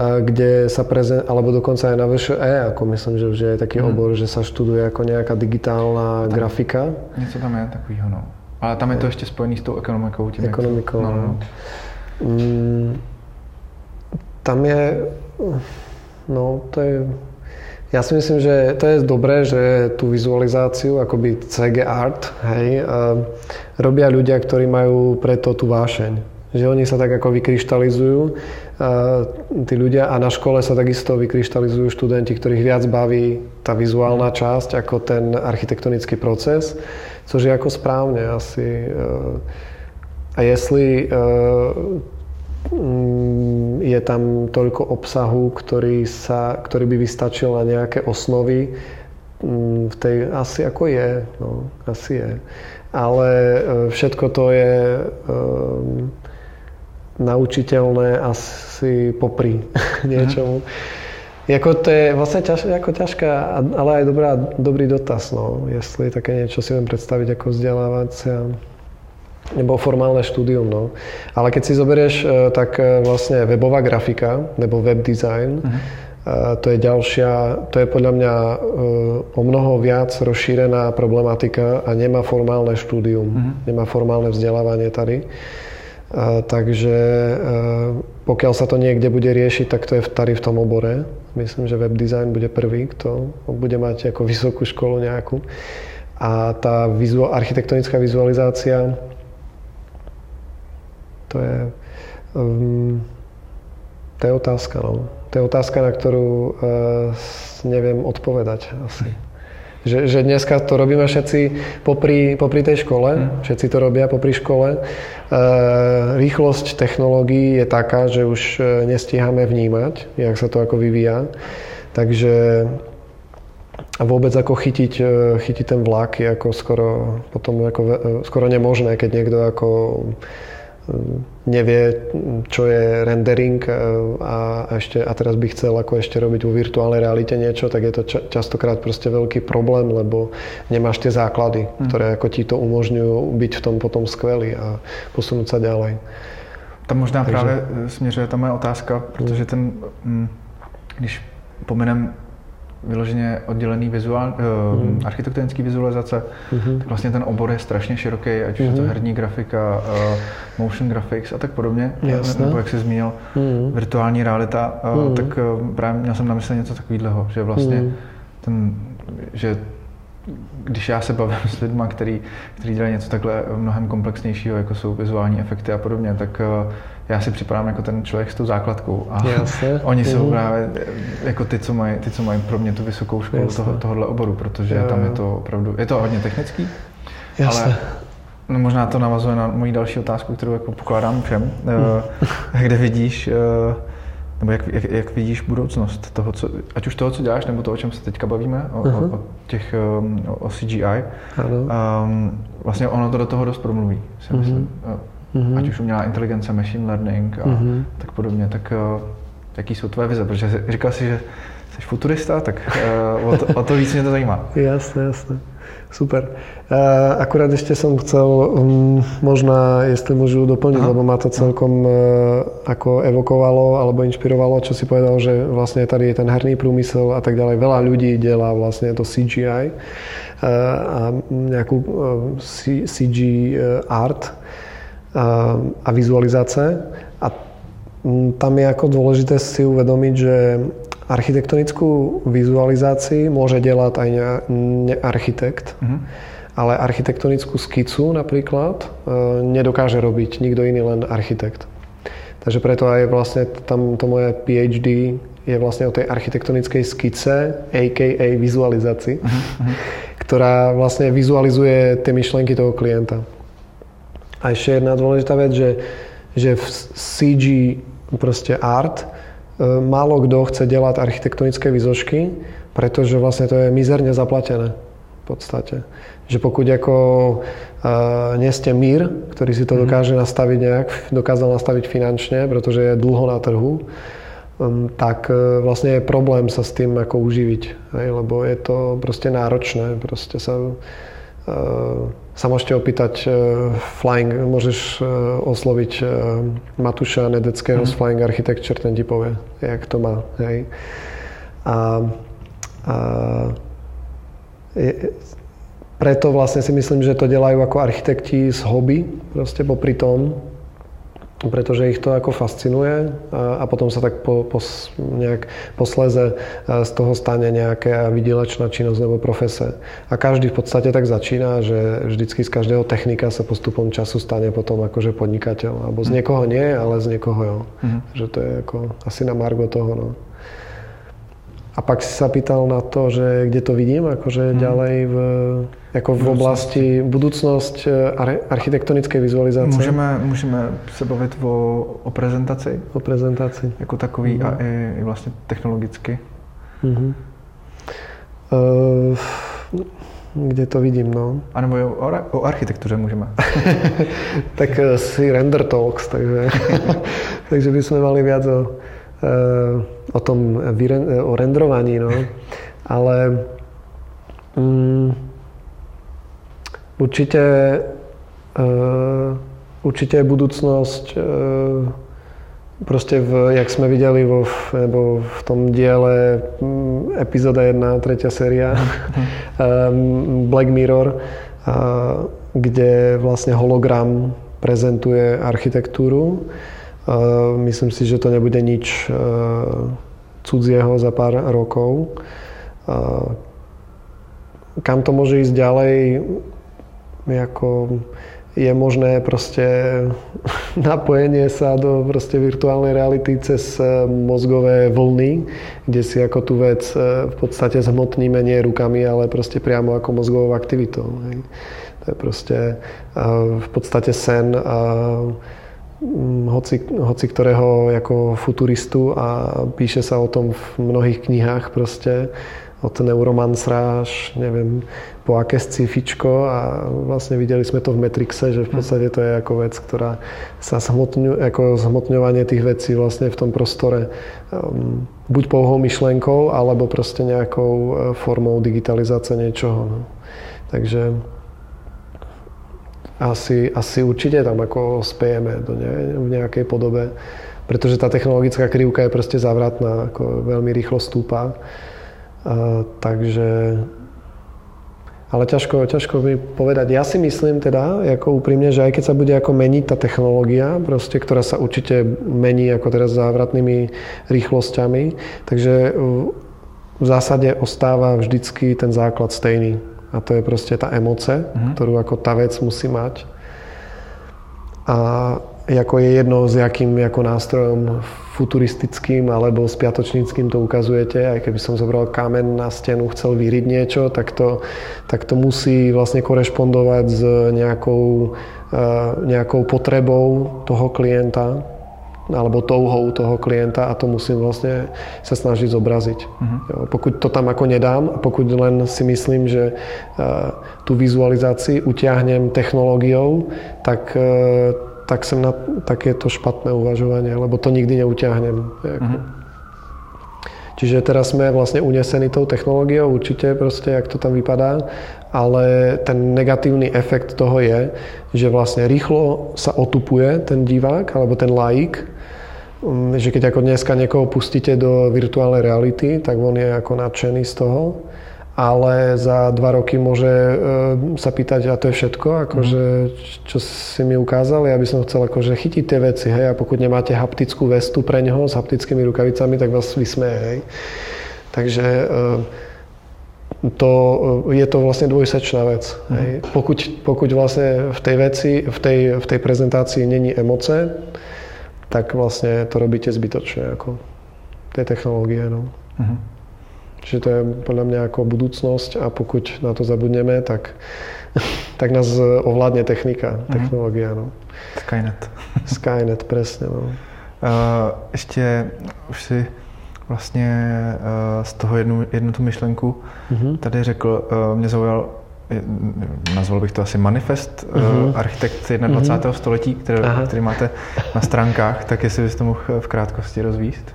kde sa prezent, alebo dokonca aj na VŠE, ako myslím, že už je taký mm. obor, že sa študuje ako nejaká digitálna tam, grafika. Něco tam je takového, no. Ale tam je to ešte spojený s tou ekonomikou. Tím ekonomikou, no, no. no. Mm, tam je, no to je, ja si myslím, že to je dobré, že tú vizualizáciu, akoby CG art, hej, robia ľudia, ktorí majú preto tú vášeň. že oni sa tak ako vykryštalizujú tí ľudia a na škole sa takisto vykryštalizujú študenti, ktorých viac baví tá vizuálna časť ako ten architektonický proces, což je ako správne asi. A jestli je tam toľko obsahu, ktorý, sa, ktorý by vystačil na nejaké osnovy, mm, v tej asi ako je, no, asi je. Ale všetko to je naučiteľné asi popri niečomu. Jako to je vlastne ťaž, ako ťažká, ale aj dobrá, dobrý dotaz, no. Jestli také niečo si viem predstaviť ako vzdelávacia nebo formálne štúdium, no. Ale keď si zoberieš, e, tak e, vlastne webová grafika, nebo web design, uh-huh. to je ďalšia, to je podľa mňa o mnoho viac rozšírená problematika a nemá formálne štúdium, uh-huh. nemá formálne vzdelávanie tady takže pokiaľ sa to niekde bude riešiť, tak to je tady v tom obore. Myslím, že web design bude prvý, kto bude mať ako vysokú školu nejakú. A tá vizu- architektonická vizualizácia, to je, um, to je otázka. No. To je otázka, na ktorú uh, neviem odpovedať asi. Že, že dneska to robíme všetci popri, popri tej škole, mm. všetci to robia popri škole. E, rýchlosť technológií je taká, že už e, nestíhame vnímať, jak sa to ako vyvíja. Takže a vôbec ako chytiť, e, chytiť ten vlak je ako skoro, potom ako, skoro nemožné, keď niekto ako nevie, čo je rendering e, a, ešte, a teraz by chcel ako ešte robiť vo virtuálnej realite niečo, tak je to ča, častokrát proste veľký problém, lebo nemáš tie základy, mm. ktoré ako ti to umožňujú byť v tom potom skvelý a posunúť sa ďalej. Tam možná Takže... právě směřuje ta moje otázka, protože ten, mm, když pominem vyloženě oddělený vizuál, mm. architektonický vizualizace, mm. tak vlastně ten obor je strašně široký, ať už mm. je to mhm. herní grafika, uh, motion graphics a tak podobně. Jasne. Nebo jak jsi zmínil, mm. virtuální realita, uh, mm. tak uh, právě měl jsem na mysli něco takového, že vlastně mm. ten, že když já se bavím s lidmi, který dělají něco takhle mnohem komplexnějšího, jako jsou vizuální efekty a podobně, tak uh, já si připadám jako ten člověk s tou základkou. A Jasne. oni jsou mm. právě jako ty, co mají, ty, co mají pro mě tu vysokou školu toho, tohohle oboru, protože jo, tam je to opravdu, je to hodně technický, Jasne. ale no, možná to navazuje na moji další otázku, kterou jako pokládám všem, mm. kde vidíš, eh, nebo jak, jak, jak vidíš budoucnost toho, co, ať už toho, co děláš, nebo to, o čem se teďka bavíme, o, uh-huh. o, o těch, o, o CGI, um, vlastně ono to do toho dost promluví, si uh-huh. Mm-hmm. ať už umělá inteligence, machine learning a mm-hmm. tak podobně, tak uh, jaký jsou tvoje vize? Protože říkal si, že jsi futurista, tak uh, o, to, o to víc mě to zajímá. jasné, jasné. Super. Uh, akurát ešte som chcel um, možná, jestli môžu doplniť, Aha. lebo ma to celkom ako evokovalo alebo inšpirovalo, čo si povedal, že vlastne tady je ten herný prúmysel a tak ďalej. Veľa ľudí delá vlastne to CGI a nejakú CG art a vizualizácie. A tam je ako dôležité si uvedomiť, že architektonickú vizualizácii môže delať aj ne, ne architekt, mm-hmm. ale architektonickú skicu napríklad e, nedokáže robiť nikto iný, len architekt. Takže preto aj vlastne tam to moje PhD je vlastne o tej architektonickej skice, a.k.a. vizualizácii, mm-hmm. ktorá vlastne vizualizuje tie myšlenky toho klienta. A ešte jedna dôležitá vec, že, že v CG proste art e, málo kto chce delať architektonické výzožky, pretože vlastne to je mizerne zaplatené v podstate. Že pokud ako uh, nie ste mír, ktorý si to mhm. dokáže nastaviť nejak, dokázal nastaviť finančne, pretože je dlho na trhu, um, tak uh, vlastne je problém sa s tým ako uživiť, hej, lebo je to proste náročné, proste sa sa môžete opýtať uh, Flying, môžeš uh, osloviť Matuša Nedeckého mm. z Flying Architecture, ten ti povie, jak to má. Hej. A, a je, preto vlastne si myslím, že to delajú ako architekti z hobby, proste popri tom. Pretože ich to ako fascinuje a, a potom sa tak po, po, nejak posleze z toho stane nejaká vydílečná činnosť alebo profese. A každý v podstate tak začína, že vždycky z každého technika sa postupom času stane potom akože podnikateľ. Alebo z mhm. niekoho nie, ale z niekoho jo. Mm-hmm. Že to je ako asi na margo toho. No. A pak si sa pýtal na to, že kde to vidím, akože mm. ďalej v, ako v oblasti budúcnosť e, architektonické vizualizácie. Můžeme, můžeme se bavit o, o prezentaci. O prezentaci. Jako takový mm. a i, i vlastně technologicky. Mm-hmm. Uh, kde to vidím, no. A nebo o, o architektuře můžeme. tak e, si render talks, takže, takže by sme mali viac o o tom o rendrovaní, no. Ale um, určite uh, určite je budúcnosť uh, proste v, jak sme videli vo, nebo v tom diele um, epizóda 1, tretia séria um, Black Mirror, kde vlastne hologram prezentuje architektúru Myslím si, že to nebude nič cudzieho za pár rokov. Kam to môže ísť ďalej, ako je možné proste napojenie sa do proste virtuálnej reality cez e, mozgové vlny, kde si ako tú vec e, v podstate zhmotníme nie rukami, ale proste priamo ako mozgovou aktivitou. To je proste v podstate sen Mm, hoci, hoci ktorého ako futuristu a píše sa o tom v mnohých knihách proste od Neuromancera až neviem po aké scifičko a vlastne videli sme to v Matrixe, že v hm. podstate to je ako vec, ktorá sa zhmotňuje, ako zhmotňovanie tých vecí vlastne v tom prostore um, buď pouhou myšlenkou, alebo proste nejakou e, formou digitalizácie niečoho. No. Takže asi, asi určite tam ako spejeme do ne, v nejakej podobe, pretože tá technologická krivka je proste zavratná, ako veľmi rýchlo stúpa. A, takže ale ťažko, ťažko mi povedať. Ja si myslím teda, ako úprimne, že aj keď sa bude ako meniť tá technológia, proste, ktorá sa určite mení ako teraz závratnými rýchlosťami, takže v zásade ostáva vždycky ten základ stejný a to je proste tá emoce, mm-hmm. ktorú ako tá vec musí mať. A ako je jedno, s jakým ako nástrojom futuristickým alebo spiatočníckým to ukazujete. Aj keby som zobral kamen na stenu, chcel vyriť niečo, tak to, tak to musí vlastne korešpondovať s nejakou, nejakou potrebou toho klienta alebo touhou toho klienta a to musím vlastne sa snažiť zobraziť. Uh-huh. Jo, pokud to tam ako nedám a pokud len si myslím, že uh, tú vizualizácii utiahnem technológiou, tak, uh, tak, sem na, tak je to špatné uvažovanie, lebo to nikdy neutiahnem. Uh-huh. Čiže teraz sme vlastne unesení tou technológiou, určite proste, jak to tam vypadá, ale ten negatívny efekt toho je, že vlastne rýchlo sa otupuje ten divák alebo ten laik Mm, že keď ako dneska niekoho pustíte do virtuálnej reality, tak on je ako nadšený z toho, ale za dva roky môže e, sa pýtať, a to je všetko, akože, čo si mi ukázali, aby som chcel akože chytiť tie veci, hej, a pokud nemáte haptickú vestu pre neho s haptickými rukavicami, tak vás vysmeje, hej. Takže e, to, e, je to vlastne dvojsečná vec. Mm. Hej. Pokud, pokud vlastne v tej veci, v tej, v tej prezentácii není emoce, tak vlastne to robíte zbytočne, ako tie technológie. No. Uh-huh. Čiže to je podľa mňa ako budúcnosť a pokud na to zabudneme, tak, tak nás ovládne technika, uh-huh. technológia. No. Skynet. Skynet, presne. No. Uh, ještě už si vlastně uh, z toho jednu, jednu tu myšlenku uh-huh. tady řekl, uh, mě zaujal nazval bych to asi manifest uh-huh. architekt 21. Uh-huh. století, který, který máte na stránkách, tak jestli byste mohl v krátkosti rozvíst?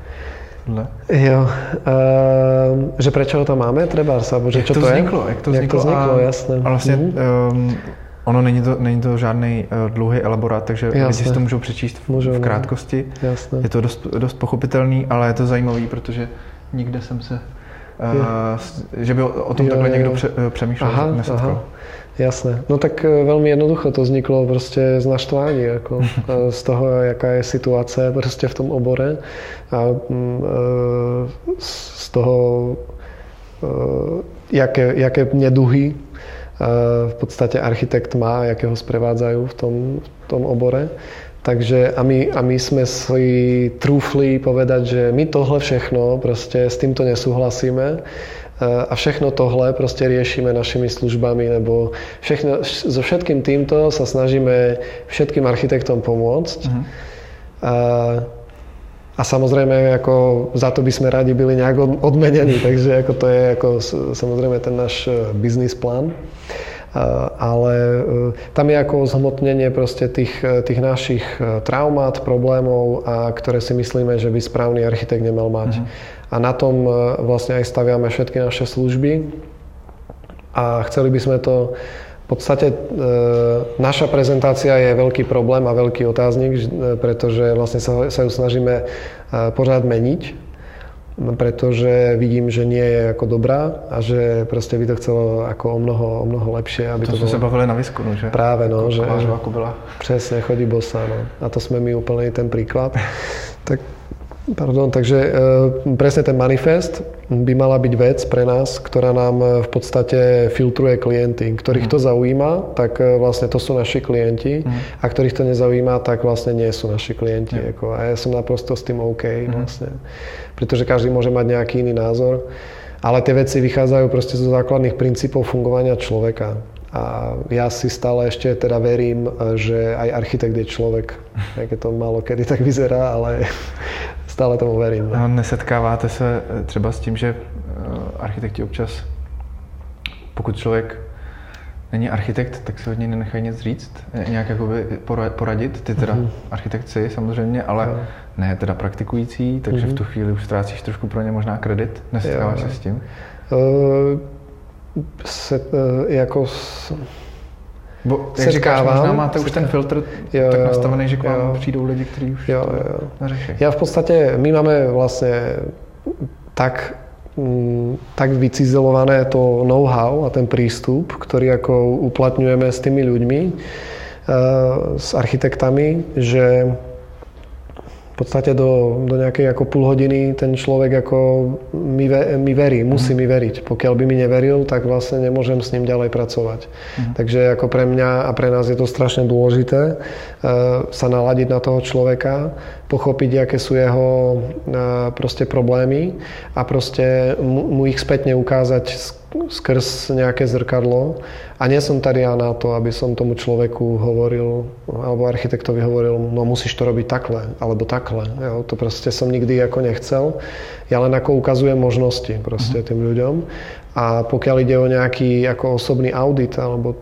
Tohle. Jo, uh, že prečo ho tam máme, treba, alebo že jak čo to, to vzniklo, je? Jak to vzniklo, jak to vzniklo a, jasné. A vlastně uh-huh. um, ono není to, není to žádný uh, dlouhý elaborát, takže Jasné. lidi si to můžou přečíst v, můžou, v no. krátkosti. Jasné. Je to dost, dost pochopitelný, ale je to zajímavý, protože nikde jsem se Uh, že by o, o tom takhle někdo pře, přemýšlel, aha, aha. Jasné. No tak e, veľmi jednoducho to vzniklo proste z naštvání, ako e, z toho, jaká je situácia proste v tom obore a mm, e, z toho, jaké, jaké neduhy v podstate architekt má, jaké ho sprevádzajú v tom, v tom obore. Takže a my, a my sme si trúfli povedať, že my tohle všechno proste s týmto nesúhlasíme a všechno tohle proste riešime našimi službami, lebo všechno, so všetkým týmto sa snažíme všetkým architektom pomôcť. Uh-huh. A, a samozrejme, ako za to by sme radi byli nejak odmenení, takže ako to je ako, samozrejme ten náš e, biznis plán ale e, tam je ako zhmotnenie proste tých, e, tých našich traumát, problémov, a ktoré si myslíme, že by správny architekt nemal mať. Mm-hmm. A na tom vlastne aj staviame všetky naše služby a chceli by sme to v podstate e, naša prezentácia je veľký problém a veľký otáznik, pretože vlastne sa, sa ju snažíme e, pořád meniť pretože vidím, že nie je ako dobrá a že proste by to chcelo ako o mnoho, o mnoho lepšie. Aby to, to sme sa bavili na výskunu, že? Práve, no. Že, že, ako byla. Přesne, chodí bosa, no. A to sme my úplne ten príklad. tak Pardon, takže e, presne ten manifest by mala byť vec pre nás, ktorá nám e, v podstate filtruje klienty. Ktorých mm. to zaujíma, tak e, vlastne to sú naši klienti mm. a ktorých to nezaujíma, tak vlastne nie sú naši klienti. Mm. Ako, a ja som naprosto s tým OK mm. vlastne. Pretože každý môže mať nejaký iný názor. Ale tie veci vychádzajú proste zo základných princípov fungovania človeka. A ja si stále ešte teda verím, že aj architekt je človek. Aj keď to málo kedy tak vyzerá, ale stále tomu verím. No. Nesetkáváte se eh, třeba s tím, že eh, architekti občas, pokud člověk není architekt, tak se od něj nenechají nic říct, nějak jakoby poradit, ty teda mm-hmm. architekci samozřejmě, ale no. ne teda praktikující, takže mm-hmm. v tu chvíli už ztrácíš trošku pro ně možná kredit. Nesetkáváš se s tím? Uh, se, uh, jako s, Bo, jak říkáš, možná máte už ten filtr jo, tak nastavený, že k vám jo. přijdou lidi, kteří už jo, jo. neřeší. Ja v podstate, my máme vlastne tak mm, tak vycizelované to know-how a ten prístup, ktorý ako uplatňujeme s tými ľuďmi, uh, s architektami, že v podstate do, do nejakej ako pol hodiny ten človek ako mi, mi verí, musí mm. mi veriť. Pokiaľ by mi neveril, tak vlastne nemôžem s ním ďalej pracovať. Mm. Takže ako pre mňa a pre nás je to strašne dôležité uh, sa naladiť na toho človeka, pochopiť, aké sú jeho uh, proste problémy a proste mu, mu ich spätne ukázať skrz nejaké zrkadlo. A nie som tady ja na to, aby som tomu človeku hovoril, alebo architektovi hovoril, no musíš to robiť takhle, alebo takhle. Jo, to proste som nikdy ako nechcel. Ja len ako ukazujem možnosti proste tým ľuďom. A pokiaľ ide o nejaký ako osobný audit alebo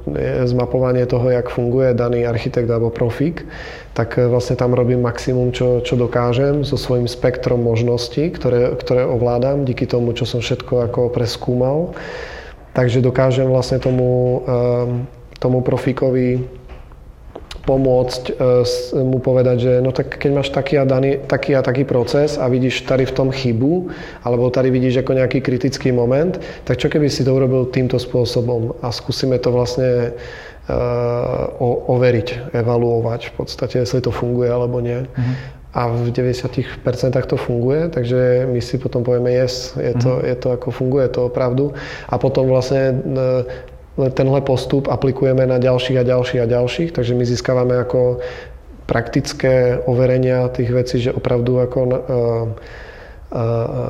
zmapovanie toho, jak funguje daný architekt alebo profík, tak vlastne tam robím maximum, čo, čo dokážem so svojím spektrom možností, ktoré, ktoré ovládam díky tomu, čo som všetko ako preskúmal. Takže dokážem vlastne tomu, ehm, tomu profíkovi pomôcť e, mu povedať, že no tak keď máš taký a, daný, taký a taký proces a vidíš tady v tom chybu, alebo tady vidíš ako nejaký kritický moment, tak čo keby si to urobil týmto spôsobom a skúsime to vlastne uh, overiť, evaluovať v podstate, jestli to funguje alebo nie. Mm-hmm. A v 90% to funguje, takže my si potom povieme yes, je to, mm-hmm. je to ako funguje to opravdu. A potom vlastne e, tenhle postup aplikujeme na ďalších a ďalších a ďalších, takže my získavame ako praktické overenia tých vecí, že opravdu ako uh, uh,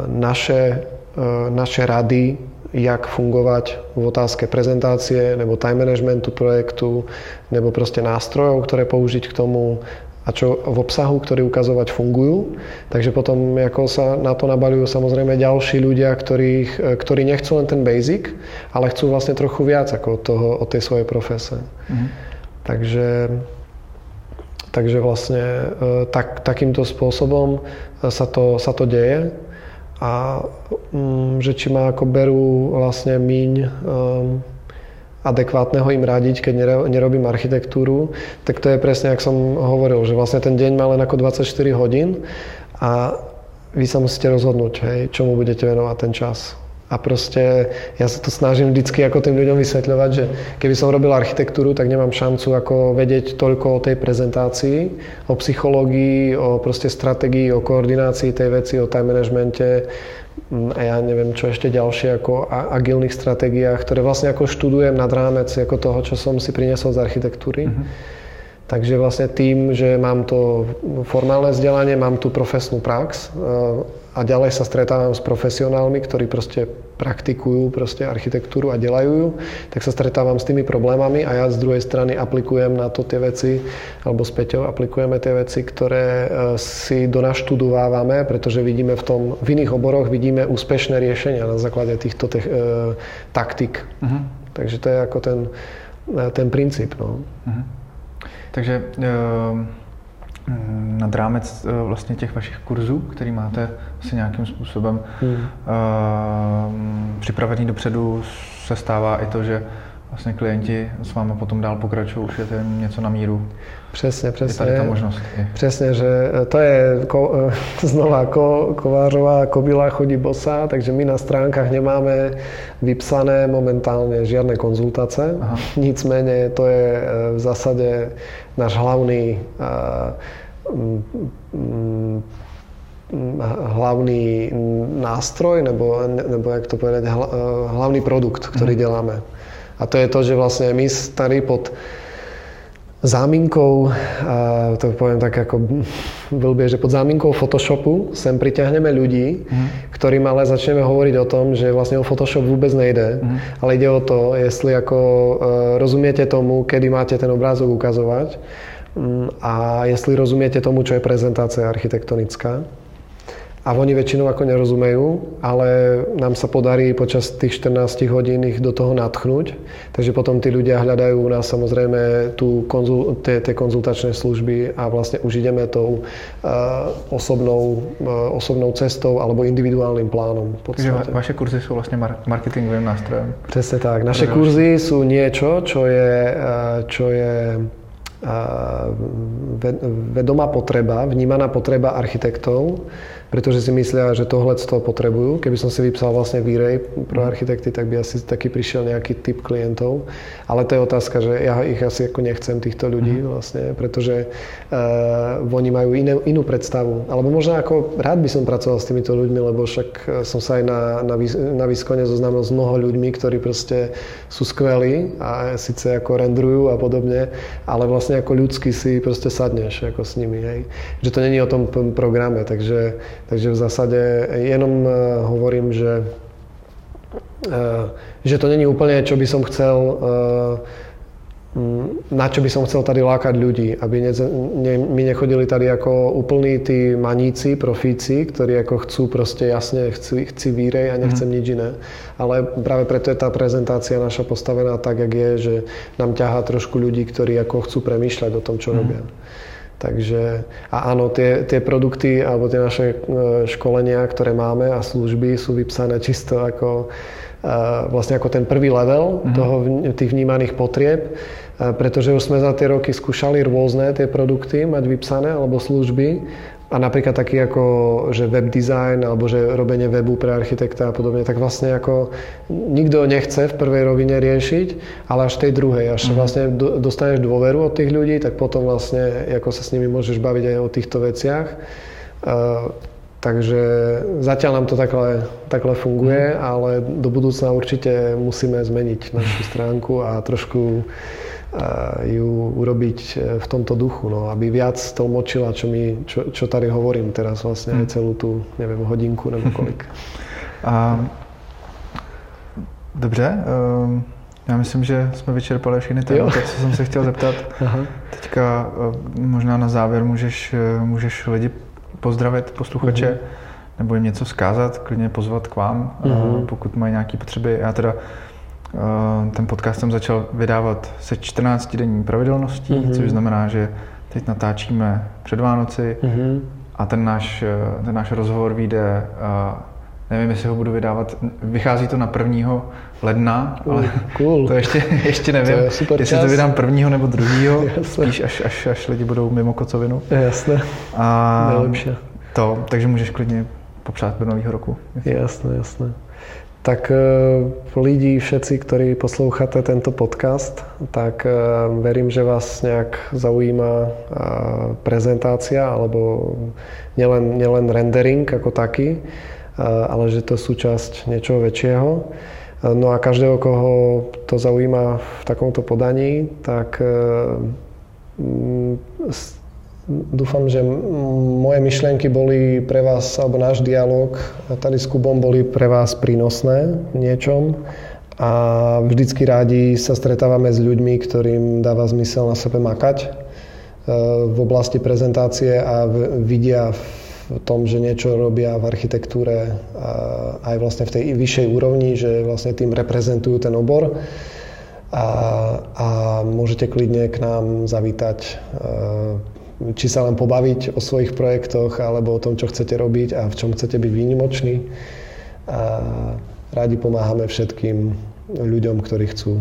naše, uh, naše rady, jak fungovať v otázke prezentácie nebo time managementu projektu, nebo proste nástrojov, ktoré použiť k tomu, a čo v obsahu, ktorý ukazovať fungujú. Takže potom ako sa na to nabalujú samozrejme ďalší ľudia, ktorých, ktorí nechcú len ten basic, ale chcú vlastne trochu viac ako od, toho, od tej svojej profese. Mm-hmm. Takže, takže vlastne e, tak, takýmto spôsobom sa to, sa to deje a mm, že či ma ako berú vlastne míň um, adekvátneho im radiť, keď nerobím architektúru, tak to je presne, ako som hovoril, že vlastne ten deň má len ako 24 hodín a vy sa musíte rozhodnúť, hej, čomu budete venovať ten čas. A proste ja sa to snažím vždycky ako tým ľuďom vysvetľovať, že keby som robil architektúru, tak nemám šancu ako vedieť toľko o tej prezentácii, o psychológii, o proste stratégii, o koordinácii tej veci, o time managemente, a ja neviem, čo ešte ďalšie ako agilných stratégiách, ktoré vlastne ako študujem nad rámec ako toho, čo som si priniesol z architektúry. Mm-hmm. Takže vlastne tým, že mám to formálne vzdelanie, mám tu profesnú prax eh, a ďalej sa stretávam s profesionálmi, ktorí proste praktikujú proste architektúru a delajú ju, tak sa stretávam s tými problémami a ja z druhej strany aplikujem na to tie veci, alebo s Peťou aplikujeme tie veci, ktoré eh, si donaštudovávame, pretože vidíme v tom, v iných oboroch vidíme úspešné riešenia na základe týchto te- e, taktik. Uh-huh. Takže to je ako ten, ten princíp. No. Uh-huh. Takže ehm, nad rámec eh, vlastně těch vašich kurzů, který máte asi nějakým způsobem hmm. Ehm, připravený dopředu, se stává i to, že vlastně klienti s vámi potom dál pokračují, už je to něco na míru. Přesně, přesně. Je tady ta možnost. Přesně, že to je ko, znova ko, kovářová kobila chodí bosa, takže my na stránkách nemáme vypsané momentálně žádné konzultace. Aha. Nicméně to je v zásade náš hlavný hlavný nástroj, nebo, nebo jak to povedať, hlavný produkt, ktorý mm. A to je to, že vlastne my tady pod záminkou, to poviem tak ako blbie, že pod záminkou Photoshopu sem priťahneme ľudí, mm. ktorým ale začneme hovoriť o tom, že vlastne o Photoshop vôbec nejde, mm. ale ide o to, jestli ako e, rozumiete tomu, kedy máte ten obrázok ukazovať mm, a jestli rozumiete tomu, čo je prezentácia architektonická a oni väčšinou ako nerozumejú, ale nám sa podarí počas tých 14 hodín ich do toho natchnúť. Takže potom tí ľudia hľadajú u nás samozrejme tú konzul, tie, tie konzultačné služby a vlastne už ideme tou uh, osobnou, uh, osobnou cestou alebo individuálnym plánom. Takže vaše kurzy sú vlastne marketingovým nástrojom. Presne tak. Naše kurzy sú niečo, čo je, uh, čo je vedomá potreba, vnímaná potreba architektov, pretože si myslia, že tohle z toho potrebujú. Keby som si vypsal vlastne výrej pro mhm. architekty, tak by asi taký prišiel nejaký typ klientov. Ale to je otázka, že ja ich asi ako nechcem týchto ľudí mm. vlastne, pretože uh, oni majú iné, inú predstavu. Alebo možno ako rád by som pracoval s týmito ľuďmi, lebo však e, som sa aj na, na, na výskone zoznámil s mnoho ľuďmi, ktorí proste sú skvelí a síce ako rendrujú a podobne, ale vlastne ako ľudsky si proste sadneš ako s nimi. Hej. Že to není o tom programe, takže Takže v zásade jenom eh, hovorím, že, eh, že to není úplne, čo by som chcel eh, na čo by som chcel tady lákať ľudí, aby ne, ne, mi nechodili tady ako úplní tí maníci, profíci, ktorí ako chcú proste jasne, chci, chci výrej a nechcem mm. nič iné. Ale práve preto je tá prezentácia naša postavená tak, jak je, že nám ťahá trošku ľudí, ktorí ako chcú premýšľať o tom, čo mm. robia. Takže a áno, tie, tie produkty alebo tie naše e, školenia, ktoré máme a služby sú vypsané čisto ako e, vlastne ako ten prvý level mm-hmm. toho, tých vnímaných potrieb, e, pretože už sme za tie roky skúšali rôzne tie produkty mať vypsané alebo služby a napríklad taký ako, že web design alebo že robenie webu pre architekta a podobne, tak vlastne ako nikto nechce v prvej rovine riešiť, ale až tej druhej, až mm-hmm. vlastne dostaneš dôveru od tých ľudí, tak potom vlastne ako sa s nimi môžeš baviť aj o týchto veciach. Uh, takže zatiaľ nám to takhle, takhle funguje, mm-hmm. ale do budúcna určite musíme zmeniť našu stránku a trošku ju urobiť e, v tomto duchu, no, aby viac tlmočila, čo, mi, čo, čo tady hovorím teraz vlastne aj hm. celú tú, neviem, hodinku nebo kolik. A, dobře, um, já myslím, že jsme vyčerpali všechny témata, co jsem se chtěl zeptat. Aha. Teďka e, možná na závěr můžeš, e, můžeš lidi pozdravit, posluchače, uh-huh. nebo jim něco zkázat, klidně pozvat k vám, uh-huh. pokud mají nějaké potřeby. Já teda ten podcast jsem začal vydávat se 14-denní pravidelností, mm-hmm. což znamená, že teď natáčíme před Vánoci mm-hmm. a ten náš, eh, ten náš rozhovor vyjde, eh, nevím, jestli ho budu vydávat, vychází to na 1. ledna, cool, ale cool. to ještě, ještě nevím, to super jestli čas. to vydám prvního nebo druhýho, spíš až, až, až lidi budou mimo kocovinu. Jasné, a To, takže můžeš klidně popřát do nového roku. Jasné, jasné. Tak e, lidi, všetci, ktorí posloucháte tento podcast, tak e, verím, že vás nejak zaujíma e, prezentácia alebo nielen, nielen rendering ako taký, ale že to je súčasť niečoho väčšieho. No a každého, koho to zaujíma v takomto podaní, tak Dúfam, že moje myšlienky boli pre vás, alebo náš dialog tady s Kubom boli pre vás prínosné v niečom. A vždycky rádi sa stretávame s ľuďmi, ktorým dáva zmysel na sebe makať e, v oblasti prezentácie a vidia v tom, že niečo robia v architektúre aj vlastne v tej vyššej úrovni, že vlastne tým reprezentujú ten obor. A, a môžete klidne k nám zavítať e, či sa len pobaviť o svojich projektoch alebo o tom, čo chcete robiť a v čom chcete byť výnimoční. A rádi pomáhame všetkým ľuďom, ktorí chcú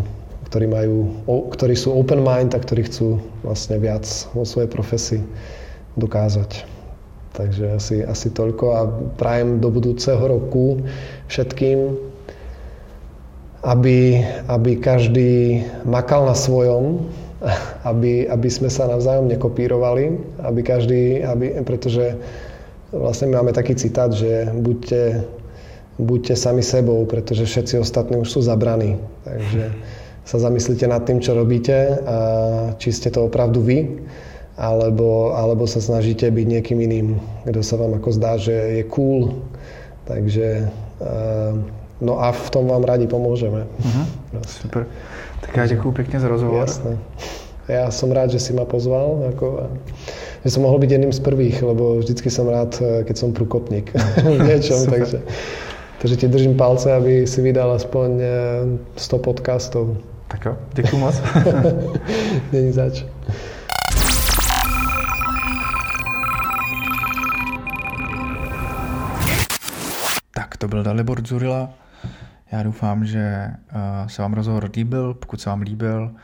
ktorí, majú, ktorí sú open mind a ktorí chcú vlastne viac vo svojej profesii dokázať. Takže asi, asi toľko a prajem do budúceho roku všetkým, aby, aby každý makal na svojom, aby, aby sme sa navzájom nekopírovali, aby každý, aby, pretože vlastne máme taký citát, že buďte, buďte sami sebou, pretože všetci ostatní už sú zabraní. Takže sa zamyslite nad tým, čo robíte a či ste to opravdu vy, alebo, alebo sa snažíte byť niekým iným, kto sa vám ako zdá, že je cool. Takže no a v tom vám radi pomôžeme. Uh-huh. Super. Tak ja ďakujem pekne za rozhovor. Jasné. Ja som rád, že si ma pozval. Ako, že som mohol byť jedným z prvých, lebo vždycky som rád, keď som prúkopník v niečom. takže, takže ti držím palce, aby si vydal aspoň 100 e, podcastov. Tak jo, děkuji moc. Není zač. Tak to byl Dalibor Zurila. Já doufám, že uh, se vám rozhovor líbil. Pokud se vám líbil,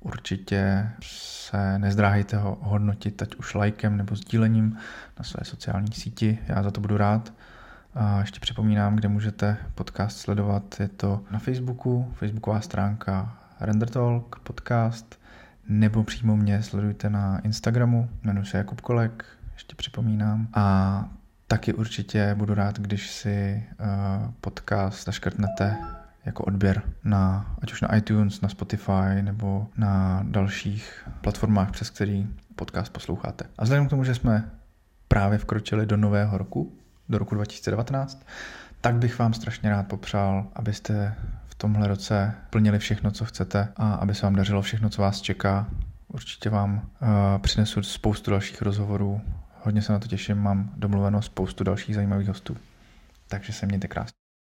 určitě se nezdráhejte ho hodnotit, ať už lajkem nebo sdílením na své sociální síti. Já za to budu rád. A ještě připomínám, kde můžete podcast sledovat. Je to na Facebooku, facebooková stránka Render Talk podcast, nebo přímo mě sledujte na Instagramu, jmenuji se Jakub Kolek, ještě připomínám. A taky určitě budu rád, když si uh, podcast zaškrtnete jako odběr na, ať už na iTunes, na Spotify nebo na dalších platformách, přes který podcast posloucháte. A vzhledem k tomu, že jsme právě vkročili do nového roku, do roku 2019, tak bych vám strašně rád popřál, abyste v tomhle roce plnili všechno, co chcete a aby se vám dařilo všechno, co vás čeká. Určitě vám uh, přinesu spoustu dalších rozhovorů Hodně se na to těším, mám domluveno spoustu dalších zajímavých hostů. Takže se mějte krásně.